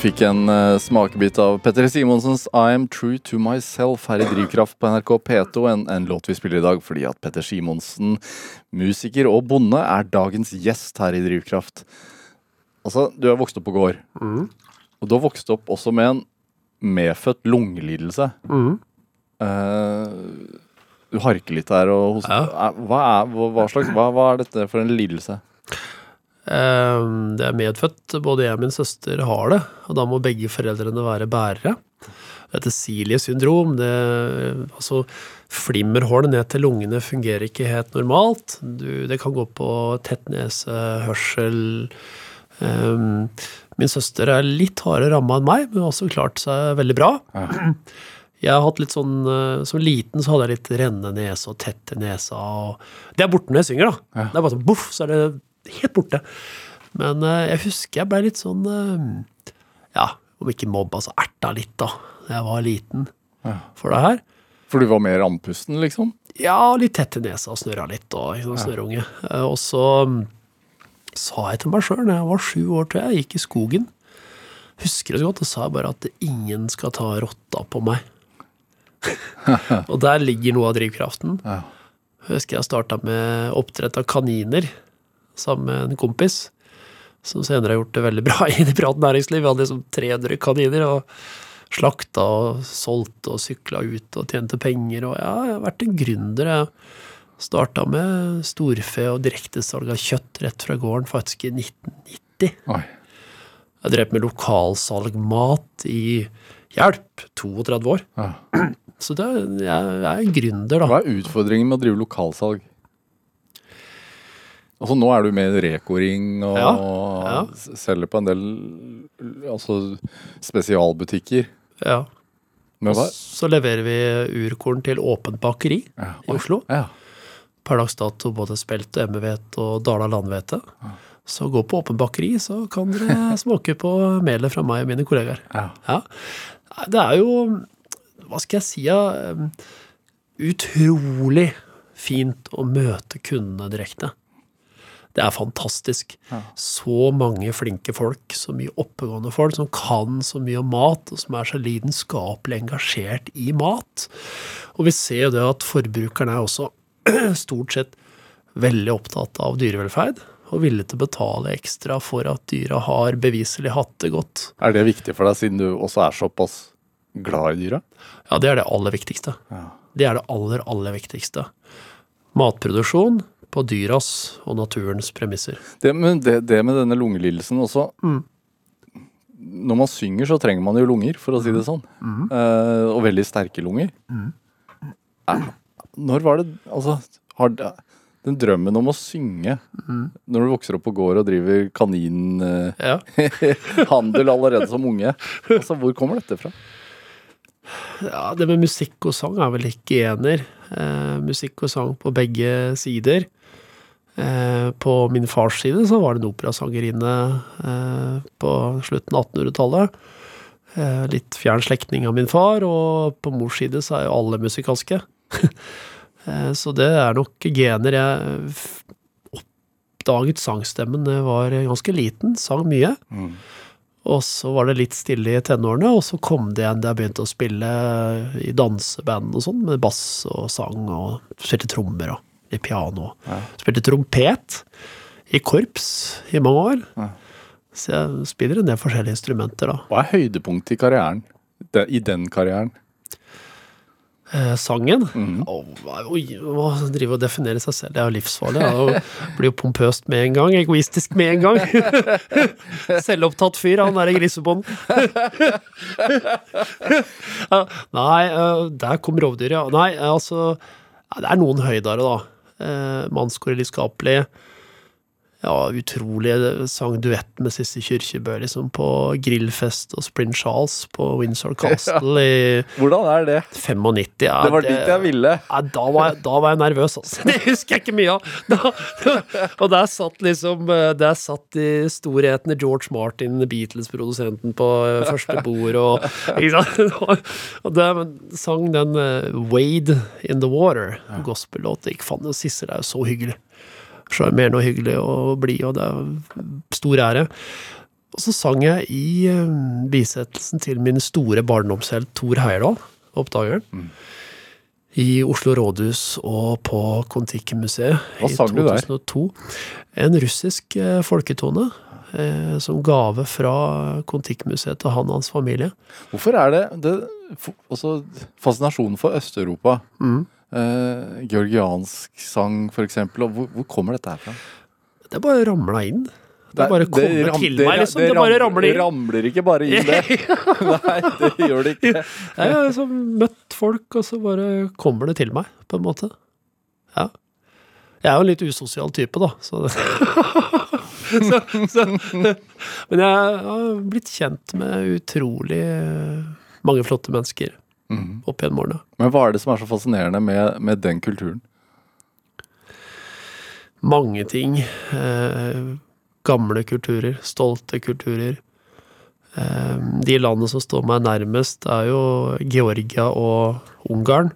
Fikk en uh, smakebit av Petter Simonsens I Am True To Myself her i Drivkraft på NRK P2. En, en, låt vi spiller i dag fordi at Petter Simonsen, musiker og bonde, er dagens gjest her i Drivkraft. Altså, du har vokst opp på gård. Mm. Og du har vokst opp også med en medfødt lungelidelse. Mm. Uh, du harker litt her og hoster. Ja. Hva, er, hva, slags, hva, hva er dette for en lidelse? Ehm, det er medfødt. Både jeg og min søster har det, og da må begge foreldrene være bærere. Dette Silies syndrom. Det, altså, flimmerhull ned til lungene fungerer ikke helt normalt. Du, det kan gå på tett nese, hørsel um, Min søster er litt hardere ramma enn meg, men har også klart seg veldig bra. Ja. Jeg har hatt litt sånn, eh, Som liten så hadde jeg litt rennende nese og tett nese. Og det er borte når jeg synger, da. Ja. Det er bare sånn boff, så er det helt borte. Men eh, jeg husker jeg ble litt sånn eh, Ja, om ikke mobba, så erta litt, da. Da jeg var liten Ja. for det her. For du var mer andpusten, liksom? Ja, litt tett i nesa og snørra litt, og liksom, snørunge. Eh, Og så mm, sa jeg til meg sjøl, da jeg var sju år, tror jeg, jeg gikk i skogen Husker det godt, og sa jeg bare at ingen skal ta rotta på meg. og der ligger noe av drivkraften. Ja. Husker jeg starta med oppdrett av kaniner sammen med en kompis. Som senere har gjort det veldig bra i det private næringsliv. Vi hadde liksom 300 kaniner og slakta og solgte og sykla ut og tjente penger. Og ja, jeg har vært en gründer. Jeg starta med storfe og direktesalg av kjøtt rett fra gården faktisk i 1990. Oi. Jeg drev med lokalsalg mat i hjelp 32 år. Ja. Så det, jeg, jeg er en gründer, da. Hva er utfordringen med å drive lokalsalg? Altså Nå er du med i Reko-ring og Ja, ja. selger på en del altså, spesialbutikker. Ja. Hva? Så leverer vi urkorn til Åpent bakeri Ja. i Oslo. Ja. Per dags dato både spelt emmehvete og Dala landhvete. Så gå på Åpent bakeri, så kan dere smake på melet fra meg og mine kollegaer. Ja. Ja. Det er jo, hva skal jeg si, ja, utrolig fint å møte kundene direkte. Det er fantastisk. Så mange flinke folk, så mye oppegående folk, som kan så mye om mat, og som er så lidenskapelig engasjert i mat. Og vi ser jo det at forbrukerne er også stort sett veldig opptatt av dyrevelferd, og villige til å betale ekstra for at dyra har beviselig hatt det godt. Er det viktig for deg, siden du også er såpass glad i dyra? Ja, det er det aller viktigste. Det er det aller, aller viktigste. Matproduksjon på dyras og naturens premisser. Det, med, det, det med denne lungelidelsen også Mm. Når man synger, så trenger man jo lunger, for å si det sånn. Mm. Eh, og veldig sterke lunger. Eh, når var det Altså, har den drømmen om å synge Mm. når du vokser opp på gård og driver kaninhandel Ja. allerede som unge, altså, hvor kommer dette fra? ja, det med musikk og sang er vel ikke ener. Eh, musikk og sang på begge sider. Eh, på min fars side så var det en operasangerinne eh, på slutten av 1800-tallet. Eh, litt fjern slektning av min far, og på mors side så er jo alle musikalske. så det er nok gener. Jeg oppdaget sangstemmen da jeg var ganske liten, sang mye. Og så var det litt stille i tenårene, og så kom det igjen da jeg begynte å spille i danseband og sånn, med bass og sang og spilte trommer og i piano. Spilte trompet i korps i mange år. Ja. Så jeg spiller en del forskjellige instrumenter, da. Hva er høydepunktet i karrieren? I den karrieren? Eh, sangen Mm. Å, å drive og definere seg selv, det er jo livsfarlig. Ja. Blir jo pompøst med en gang, egoistisk med en gang. Selvopptatt fyr, han derre grisebonden. Ja, Nei, eh, der kom rovdyret, ja. Nei, altså ja, Det er noen høydere, da. Eh, Mannskåret lidenskapelig. Ja, utrolig. Sang duett med Sissy Kyrkjebø liksom på grillfest og Sprint Charles på Windsor Castle i Hvordan er det? 95. Ja, Det var dit jeg ville. ja, da, var jeg, da var jeg nervøs, altså. Det husker jeg ikke mye av. Da, og der satt liksom eh, Der satt de storhetene George Martin, Beatles-produsenten, på eh, første bord, og ikke sant? Og det, sang den eh, Wade in the Water, gospel-låt. Det faen, Sissel er jo så hyggelig. Sjarmerende og hyggelig og blid, og det er stor ære. Og så sang jeg i eh, bisettelsen til min store barndomshelt Thor Heyerdahl, oppdageren. I Oslo rådhus og på Kon-Tiki-museet i sang der? 2002. En russisk eh, folketone eh, som gave fra Kon-Tiki-museet til han og hans familie. Hvorfor er det, det altså, fascinasjonen for Øst-Europa? Mm. Eh, georgiansk sang, eksempel. Hvor, hvor kommer dette her fra? Det bare ramla inn. Det bare kommer ram- til det- meg, liksom. Det, bare ramler Det inn. ramler ikke bare inn, det. Nei, det gjør det ikke. Jeg har liksom møtt folk, og så bare kommer det til meg, på en måte. Ja. Jeg er jo en litt usosial type, da, så, så, så Men jeg har blitt kjent med utrolig mange flotte mennesker Mhm. opp gjennom årene. Men hva er det som er så fascinerende med, med den kulturen? Mange ting. Eh, gamle kulturer, stolte kulturer. Eh, de landene som står meg nærmest, er jo Georgia og Ungarn.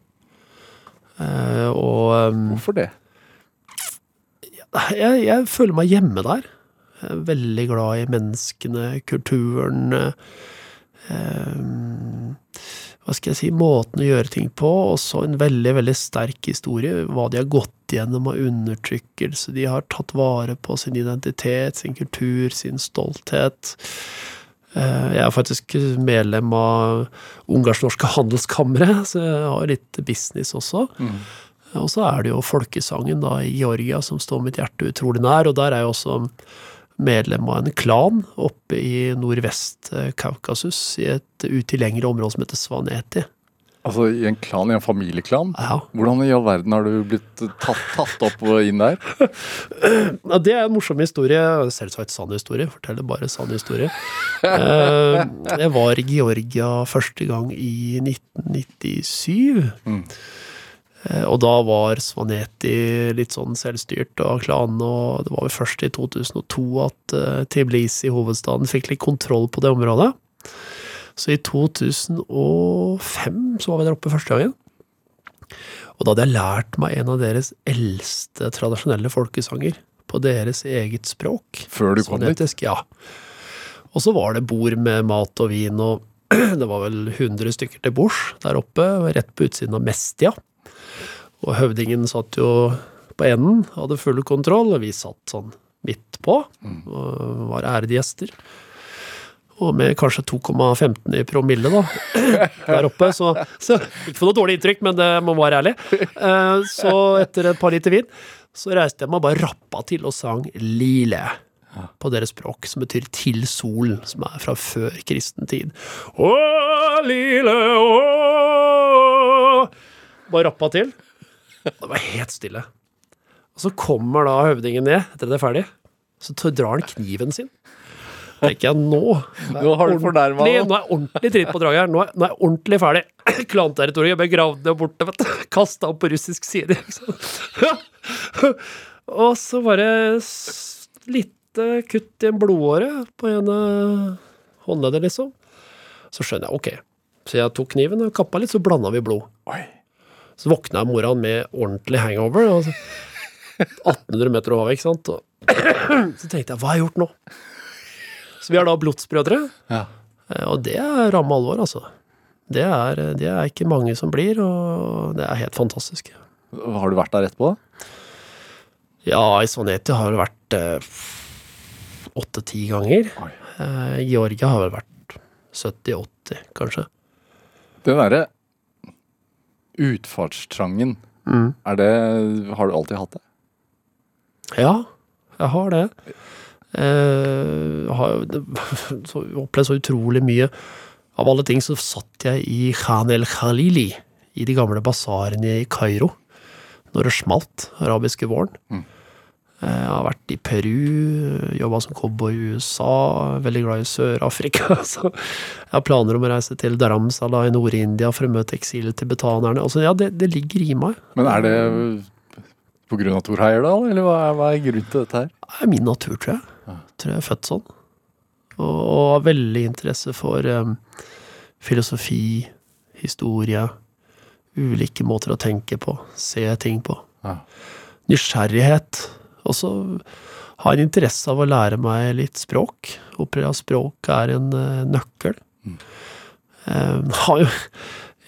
Eh, og eh, Hvorfor det? jeg, jeg føler meg hjemme der. Jeg er veldig glad i menneskene, kulturen eh, Hva skal jeg si Måten å gjøre ting på. og så en veldig, veldig sterk historie. Hva de har gått gjennom av undertrykkelse. De har tatt vare på sin identitet, sin kultur, sin stolthet. Eh, Jeg er faktisk medlem av Ungarsk-norske handelskammeret, så jeg har litt business også. Og så er det jo folkesangen da i Georgia som står mitt hjerte utrolig nær, og der er jo også medlem av en klan oppe i nordvest-Kaukasus, i et utilgjengelig område som heter Svaneti. Altså i en klan, i en familieklan? Ja. Hvordan i all verden har du blitt tatt, tatt opp og inn der? Ja, det er en morsom historie. Selvsagt sann historie. Forteller bare sann historie. Eh, Jeg var i Georgia første gang i 1997. Mm. Eh, Og da var Svaneti litt sånn selvstyrt av klanen, og det var vel først i 2002 at Tiblisi, Tbilisi, hovedstaden, fikk litt kontroll på det området. Så i 2005 så var vi der oppe første gangen. Og da hadde jeg lært meg en av deres eldste tradisjonelle folkesanger på deres eget språk. Før du kom dit? Ja. Og så var det bord med mat og vin, og det var vel 100 stykker til bords der oppe, rett på utsiden av Mestia. Og høvdingen satt jo på enden, hadde full kontroll, og vi satt sånn midt på, og var ærede gjester. Og med kanskje 2,15 i promille, da, der oppe. Så, så ikke for noe dårlig inntrykk, men det må være ærlig. Eh, Så etter et par liter vin, så reiste jeg meg og bare rappa til og sang Lile. På deres språk, som betyr 'til solen', som er fra før kristen tid. Å, lille, å Bare rappa til. Det var helt stille. Og så kommer da høvdingen ned etter at det er ferdig. Så drar han kniven sin. tenker jeg nå Nå har du fornærma deg. Nå er jeg ordentlig tritt på draget her. Nå er, nå er jeg ordentlig ferdig. Klanterritoriet begravd det borte, vet du. Kasta opp på russisk side. Og så bare lite kutt i en blodåre på ene håndleddet, liksom. Så skjønner jeg, ok. Så jeg tok kniven og kappa litt, så blanda vi blod. Oi. Så våkna mora med ordentlig hangover. Altså, 1800 meter over, ikke sant. Og så tenkte jeg, hva har jeg gjort nå? Så vi er da blodsbrødre. Ja. Eh, Og det er ramme alvor, altså. Det er, det er ikke mange som blir, og det er helt fantastisk. Har du vært der etterpå? Ja, i Svaneti har det vært eh, åtte-ti ganger. Eh, Georgia har vel vært 70-80, kanskje. Den derre utfartstrangen, Mm. er det Har du alltid hatt det? Ja, jeg har det. Eh, jeg har opplevd så utrolig mye. Av alle ting så satt jeg i Khan el Khalili, i de gamle basarene i Kairo, når det smalt, arabiske våren. Mm. Eh, Jeg har vært i Peru, jobba som cowboy i USA, veldig glad i Sør-Afrika. Så jeg har planer om å reise til Dharamsala i Nord-India for å møte eksiltibetanerne. Altså, ja, det, det ligger i meg. Men er det av Thor Heyerdahl, eller hva er, hva er grunnen til dette her? Det er min natur, tror jeg. jeg Tror jeg er født sånn. Og, og har veldig interesse for um, filosofi, historie, ulike måter å tenke på, se ting på. Ja. Nysgjerrighet. Og så har jeg interesse av å lære meg litt språk. Opplever språk er en eh, nøkkel. Jeg har jo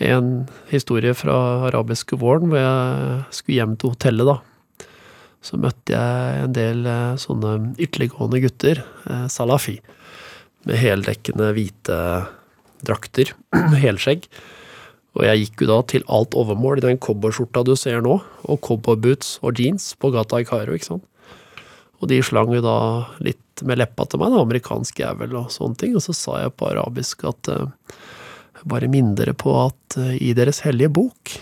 en historie fra arabiske våren hvor jeg skulle hjem til hotellet, da. Så møtte jeg en del eh, sånne ytterliggående gutter, eh, salafi, med heldekkende hvite drakter, helskjegg. Og jeg gikk jo da til alt overmål i den cowboyskjorta du ser nå, og cowboyboots og jeans på gata i Kairo, ikke sant. Og de slang jo da litt med leppa til meg, da, amerikansk jævel og sånne ting, og så sa jeg på arabisk at uh, bare minn dere på at uh, i deres hellige bok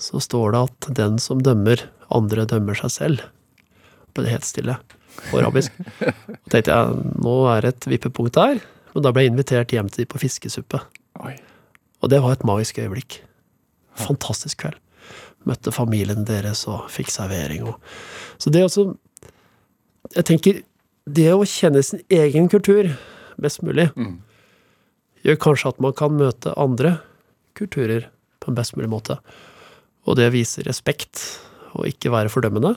så står det at den som dømmer andre, dømmer seg selv. Ble det helt stille på arabisk. Og tenkte jeg, nå er det et vippepunkt der, men da ble jeg invitert hjem til de på fiskesuppe. Oi. Og det var et magisk øyeblikk. Fantastisk kveld. Møtte familien deres og fikk servering og Så det også Jeg tenker, det å kjenne sin egen kultur best mulig, gjør kanskje at man kan møte andre kulturer på en best mulig måte. Og det viser respekt, og ikke være fordømmende.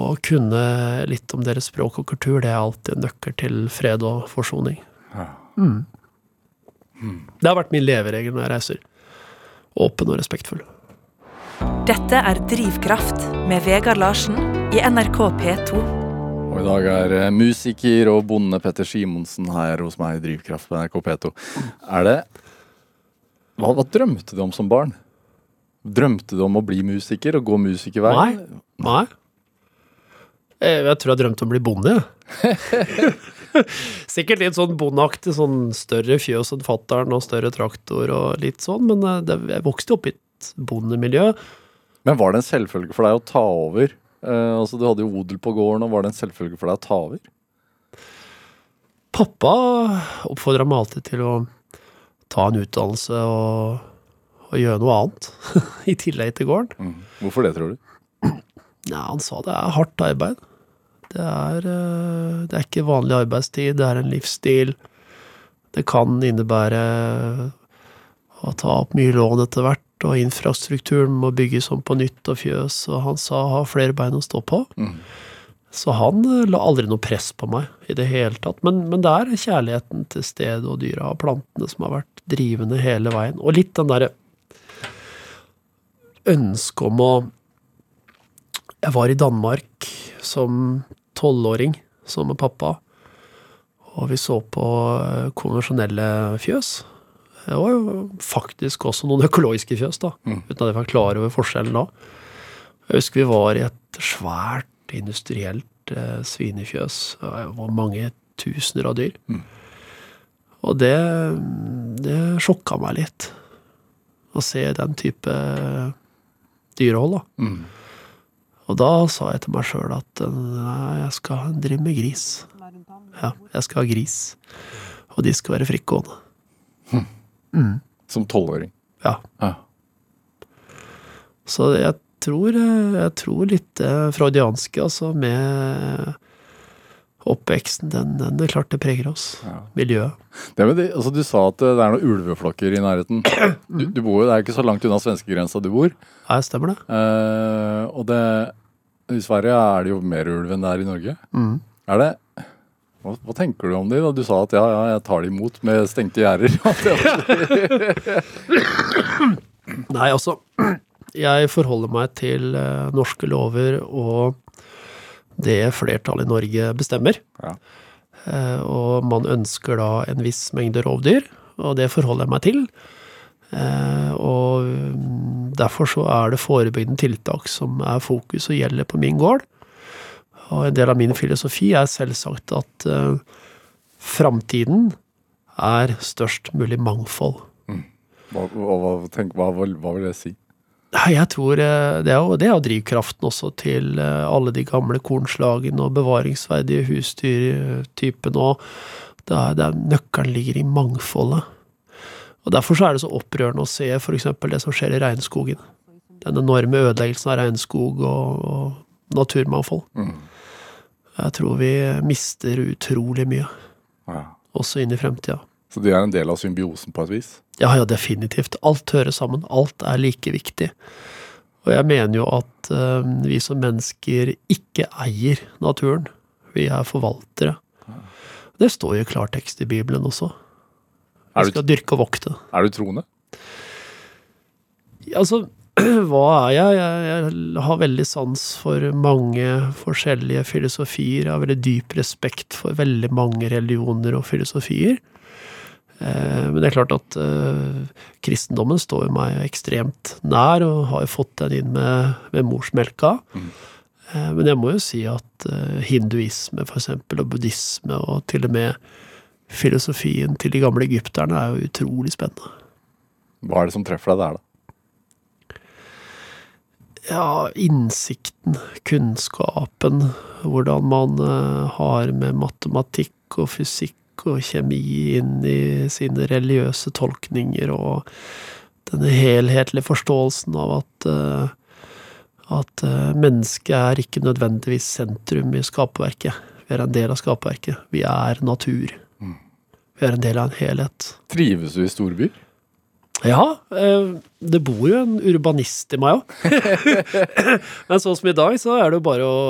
Og kunne litt om deres språk og kultur, det er alltid en nøkkel til fred og forsoning. Mm. Det har vært min leveregel når jeg reiser. Åpen og respektfull. Dette er Drivkraft med Vegard Larsen i NRK P2. Og i dag er eh, musiker og bonde Petter Simonsen her hos meg i Drivkraft på NRK P2. Er det hva, hva drømte du om som barn? Drømte du om å bli musiker og gå musikerveien? Nei. Nei. Jeg, Jeg tror jeg drømte om å bli bonde, jeg. Sikkert litt sånn bondeaktig, sånn større fjøs enn fattern og større traktor og litt sånn, men eh, det, jeg vokste opp i et bondemiljø. Men var det en selvfølge for deg å ta over? Eh, altså Du hadde jo odel på gården, og var det en selvfølge for deg å ta over? Pappa oppfordra meg alltid til å ta en utdannelse og, og gjøre noe annet, i tillegg til gården. Hvorfor det, tror du? Ja, han sa det er hardt arbeid. Det er, eh, det er ikke vanlig arbeidstid, det er en livsstil. Det kan innebære å ta opp mye lån etter hvert, og infrastrukturen må bygges om på nytt og fjøs, og han sa ha flere bein å stå på. Så han eh, la aldri noe press på meg i det hele tatt. Men, men det er kjærligheten til stedet og dyra og plantene som har vært drivende hele veien. Og litt den derre ønsket om å Jeg var i Danmark som tolvåring sammen med pappa, og vi så på eh, konvensjonelle fjøs. Det var jo faktisk også noen økologiske fjøs, da, uten at jeg var klar over forskjellen da. Jeg husker vi var i et svært industrielt eh, svinefjøs. Det var mange tusener av dyr. Og det, det sjokka meg litt. Å se den type dyrehold, da. Og da sa jeg til meg sjøl at eh, nei, jeg skal drive med gris. Ja, jeg skal ha gris. Og de skal være frittgående. Som tolvåring? Ja. Ja. Så jeg tror, eh, jeg tror litt det freudianske, altså, med oppveksten, den, den er klart det preger oss. Miljøet. Det det, altså Du sa at det er noen ulveflokker i nærheten. Du, du bor jo, Det er ikke så langt unna svenskegrensa du bor. Ja, stemmer det? Eh, og det I Sverige er det jo mer ulv enn det er i Norge. Er det hva, hva tenker du om det? Du sa at ja, ja, jeg tar det imot med stengte gjerder. Nei, altså Jeg forholder meg til eh, norske lover og det flertallet i Norge bestemmer. Ja. Eh, og man ønsker da en viss mengde rovdyr, og det forholder jeg meg til. Eh, og mm, derfor så er det forebyggende tiltak som er fokus og gjelder på min gård. Og en del av min filosofi er selvsagt at uh, framtiden er størst mulig mangfold. Hva, hva, hva, tenk, hva, hva vil det si? Nei, jeg tror eh, det er jo, det er drivkraften også til eh, alle de gamle kornslagene og bevaringsverdige husdyrtypene. og det er, det er, Nøkkelen ligger i mangfoldet. Og Derfor så er det så opprørende å se f.eks. det som skjer i regnskogen. Den enorme ødeleggelsen av regnskog og, og naturmangfold. Jeg tror vi mister utrolig mye, Ja. også inn i fremtida. Så de er en del av symbiosen på et vis? Ja, ja, definitivt. Alt hører sammen. Alt er like viktig. Og jeg mener jo at uh, vi som mennesker ikke eier naturen. Vi er forvaltere. Det står jo i klartekst i Bibelen også. Vi skal dyrke og vokte. er du troende? Altså, hva er jeg? jeg? Jeg har veldig sans for mange forskjellige filosofier. Jeg har veldig dyp respekt for veldig mange religioner og filosofier. Eh, Men det er klart at eh, kristendommen står meg ekstremt nær, og har jo fått den inn med, med morsmelka. Mm. Men jeg må jo si at eh, hinduisme for eksempel, og buddhisme, og til og med filosofien til de gamle egypterne, er jo utrolig spennende. Hva er det som treffer deg der, da? ja, innsikten, kunnskapen, hvordan man eh, har med matematikk og fysikk og kjemi inn i sine religiøse tolkninger, og denne helhetlige forståelsen av at eh, at eh, mennesket er ikke nødvendigvis sentrum i skaperverket. Vi er en del av skaperverket. Vi er natur. Vi er en del av en helhet. Trives du i storbyer? Ja, eh, det bor jo en urbanist i meg òg. Men sånn som i dag, så er det jo bare å,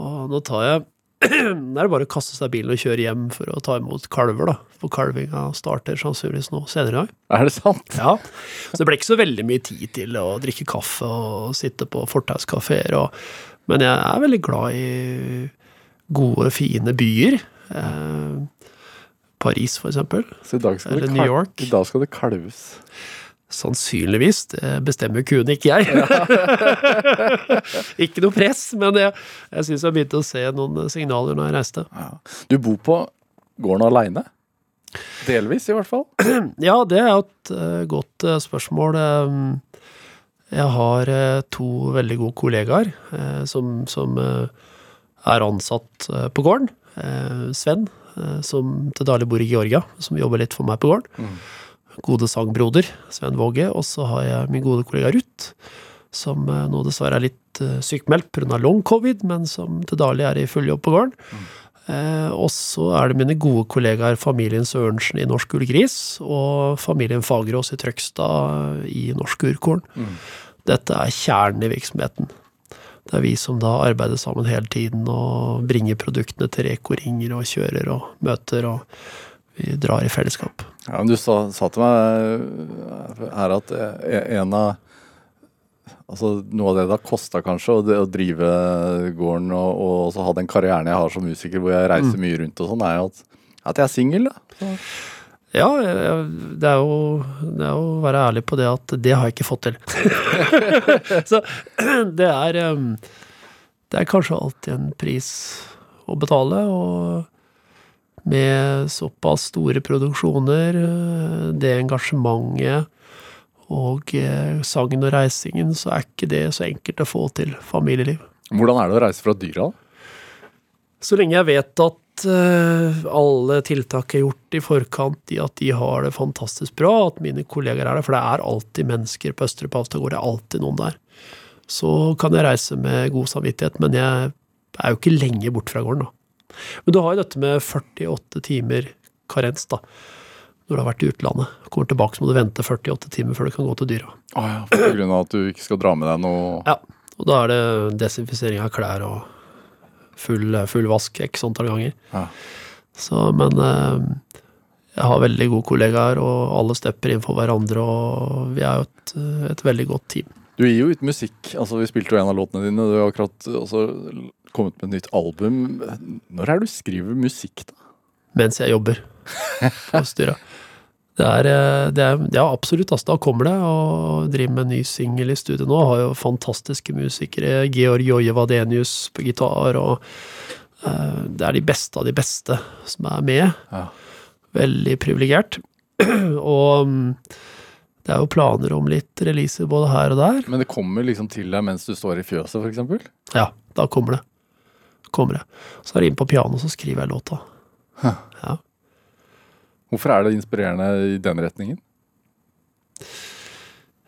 å Nå tar jeg Det er det bare å kaste seg i bilen og kjøre hjem for å ta imot kalver, da. For kalvinga starter sannsynligvis nå senere i dag. Er det sant? Ja. Så det ble ikke så veldig mye tid til å drikke kaffe og sitte på fortauskafeer og Men jeg er veldig glad i gode, fine byer. Eh, Paris, for eksempel. Så i dag skal Eller det New York. I dag skal det kalves. Sannsynligvis. Det bestemmer kuen, ikke jeg. ikke noe press, men jeg, jeg syns jeg begynte å se noen signaler når jeg reiste. Ja. Du bor på gården aleine? Delvis, i hvert fall. Ja, det er et eh, godt eh, spørsmål. Um, Jeg har eh, to veldig gode kollegaer eh, som, som eh, er ansatt eh, på gården. Eh, Sven, eh, som til daglig bor i Georgia, som jobber litt for meg på gården. Gode sangbroder, Sven Våge. Og så har jeg min gode kollega Ruth, som eh, nå dessverre er litt eh, sykmeldt pga. long covid, men som til daglig er i full jobb på gården. Eh, og så er det mine gode kollegaer familien Sørensen i Norsk Ullgris og familien Fagerås i Trøgstad i Norsk Urkorn. Dette er kjernen i virksomheten. Det er vi som da arbeider sammen hele tiden og bringer produktene til Reko-ringer og kjører og møter, og vi drar i fellesskap. Ja, men Du sa, sa til meg her at eh, en av Altså Noe av det det har kosta kanskje å, å drive gården og, og ha den karrieren jeg har som musiker, hvor jeg reiser mye rundt og sånn, er jo at, at jeg er singel. da. Så, Ja, det er, jo, det er jo å være ærlig på det at det har jeg ikke fått til. Så det er um, Det er kanskje alltid en pris å betale, og med såpass store produksjoner, eh, det engasjementet og eh, sangen og reisingen, så er ikke det så enkelt å få til familieliv. hvordan er det å reise fra dyra? Så lenge jeg vet at eh, alle tiltak er gjort i forkant i at de har det fantastisk bra, at mine kollegaer er der, for det er alltid mennesker på Østre Pavstadgård, det er alltid noen der, så kan jeg reise med god samvittighet, men jeg er jo ikke lenge bort fra gården, da. Men du har jo dette med 48 timer karens, da, når du har vært i utlandet. Kommer tilbake, så må du vente 48 timer før du kan gå til dyra. Oh, ja, På grunn av at du ikke skal dra med deg noe Ja, og da er det desinfisering av klær og full, full vask x antall ganger. Ja. Så, men eh, jeg har veldig gode kollegaer, og alle stepper inn for hverandre, og vi er jo et, et veldig godt team. Du gir jo ut musikk. altså Vi spilte jo en av låtene dine. Du har akkurat også kommet med et nytt album. Når er det du skriver musikk, da? Mens jeg jobber på styret. Det er, eh, det er Ja, absolutt. Altså, da kommer det. Og driver med en ny singel i studio nå. Har jo fantastiske musikere. Georg Joje Vadenius på gitar, og uh, det er de beste av de beste som er med. Ja. Veldig privilegert. og mm, det er jo planer om litt releaser både her og der. Men det kommer liksom til deg mens du står i fjøset, f.eks.? Ja, da kommer det. Kommer jeg. Så er det inn på piano, så skriver jeg låta. Ja. Hvorfor er det inspirerende i den retningen?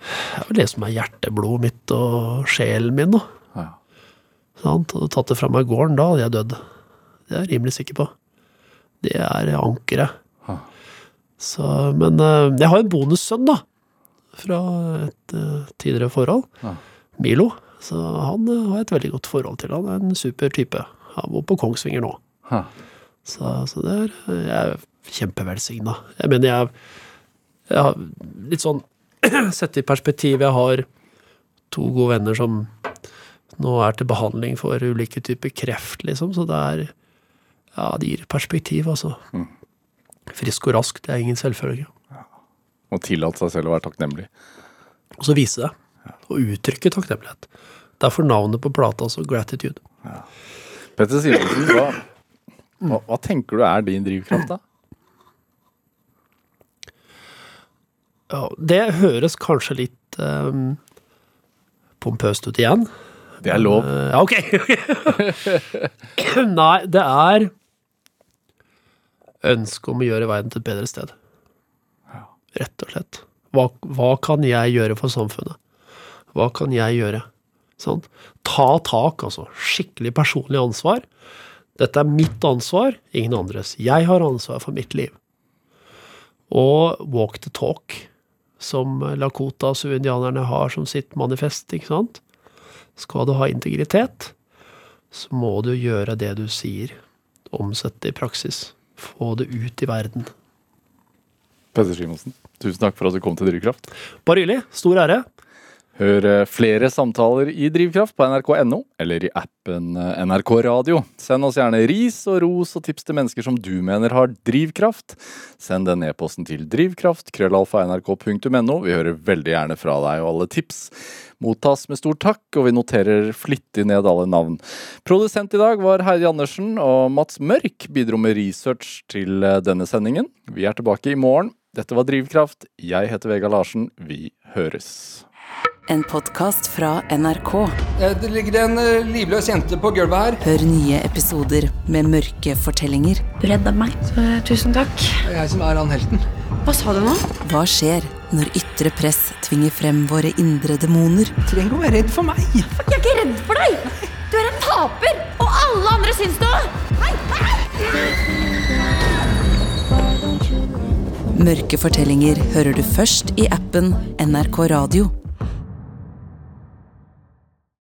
Det er vel det som er hjerteblodet mitt og sjelen min, da. Ja. Sant? Hadde tatt det fra meg i gården, da hadde jeg dødd. Det er jeg rimelig sikker på. Det er ankeret. Ja. Så, men eh, jeg har en bonussønn, da. Fra et eh, tidligere forhold. Ja. Milo. Så han eh, har et veldig godt forhold til. Han er en super type. Han bor på Kongsvinger nå. Ha. Så, så det er Jeg er kjempevelsigna. Jeg mener, jeg, jeg har litt sånn Sett i perspektiv, jeg har to gode venner som nå er til behandling for ulike typer kreft, liksom, så det er Ja, det gir perspektiv, altså. Frisk og rask, det er ingen selvfølge. Og tillate seg selv å være takknemlig. Og så vise det. Og uttrykke takknemlighet. Derfor navnet på plata, altså Gratitude. Petter Simonsen, hva, hva, hva tenker du er din drivkraft, da? Ja, det høres kanskje litt um, pompøst ut igjen. Det er lov. Uh, Ja, ok. Nei, det er ønsket om å gjøre verden til et bedre sted. Rett og slett. Hva, hva kan jeg gjøre for samfunnet? Hva kan jeg gjøre? Sant? Ta tak, altså. Skikkelig personlig ansvar. Dette er mitt ansvar, ingen andres. Jeg har ansvar for mitt liv. Og walk the talk, som Lakota og indianerne har som sitt manifest, ikke sant? Skal du ha integritet, så må du gjøre det du sier. Omsette det i praksis. Få det ut i verden. Petter Simonsen, tusen takk for at du kom til Drivkraft. Bare hyggelig. Stor ære. Hør eh, flere samtaler i Drivkraft på nrk.no eller i appen eh, NRK Radio. Send oss gjerne ris og ros og tips til mennesker som du mener har drivkraft. Send den e-posten til drivkraft, krøllalfa. Vi hører veldig gjerne fra deg, og alle tips mottas med stor takk, og vi noterer flittig ned alle navn. Produsent i dag var Heidi Andersen, og Mats Mørk bidro med research til eh, denne sendingen. Vi er tilbake i morgen. Dette var Drivkraft. Jeg heter Vega Larsen. Vi høres. En podkast fra NRK. Eh, Det ligger en eh, livløs jente på gulvet her. Hør nye episoder med mørke fortellinger. Du redda meg, så tusen takk. Det er jeg som er han helten. Hva sa du nå? Hva skjer når ytre press tvinger frem våre indre demoner? Du trenger ikke å være redd for meg. Jeg er ikke redd for deg! Du er en taper, og alle andre syns det hei! Mørke fortellinger hører du først i appen NRK Radio.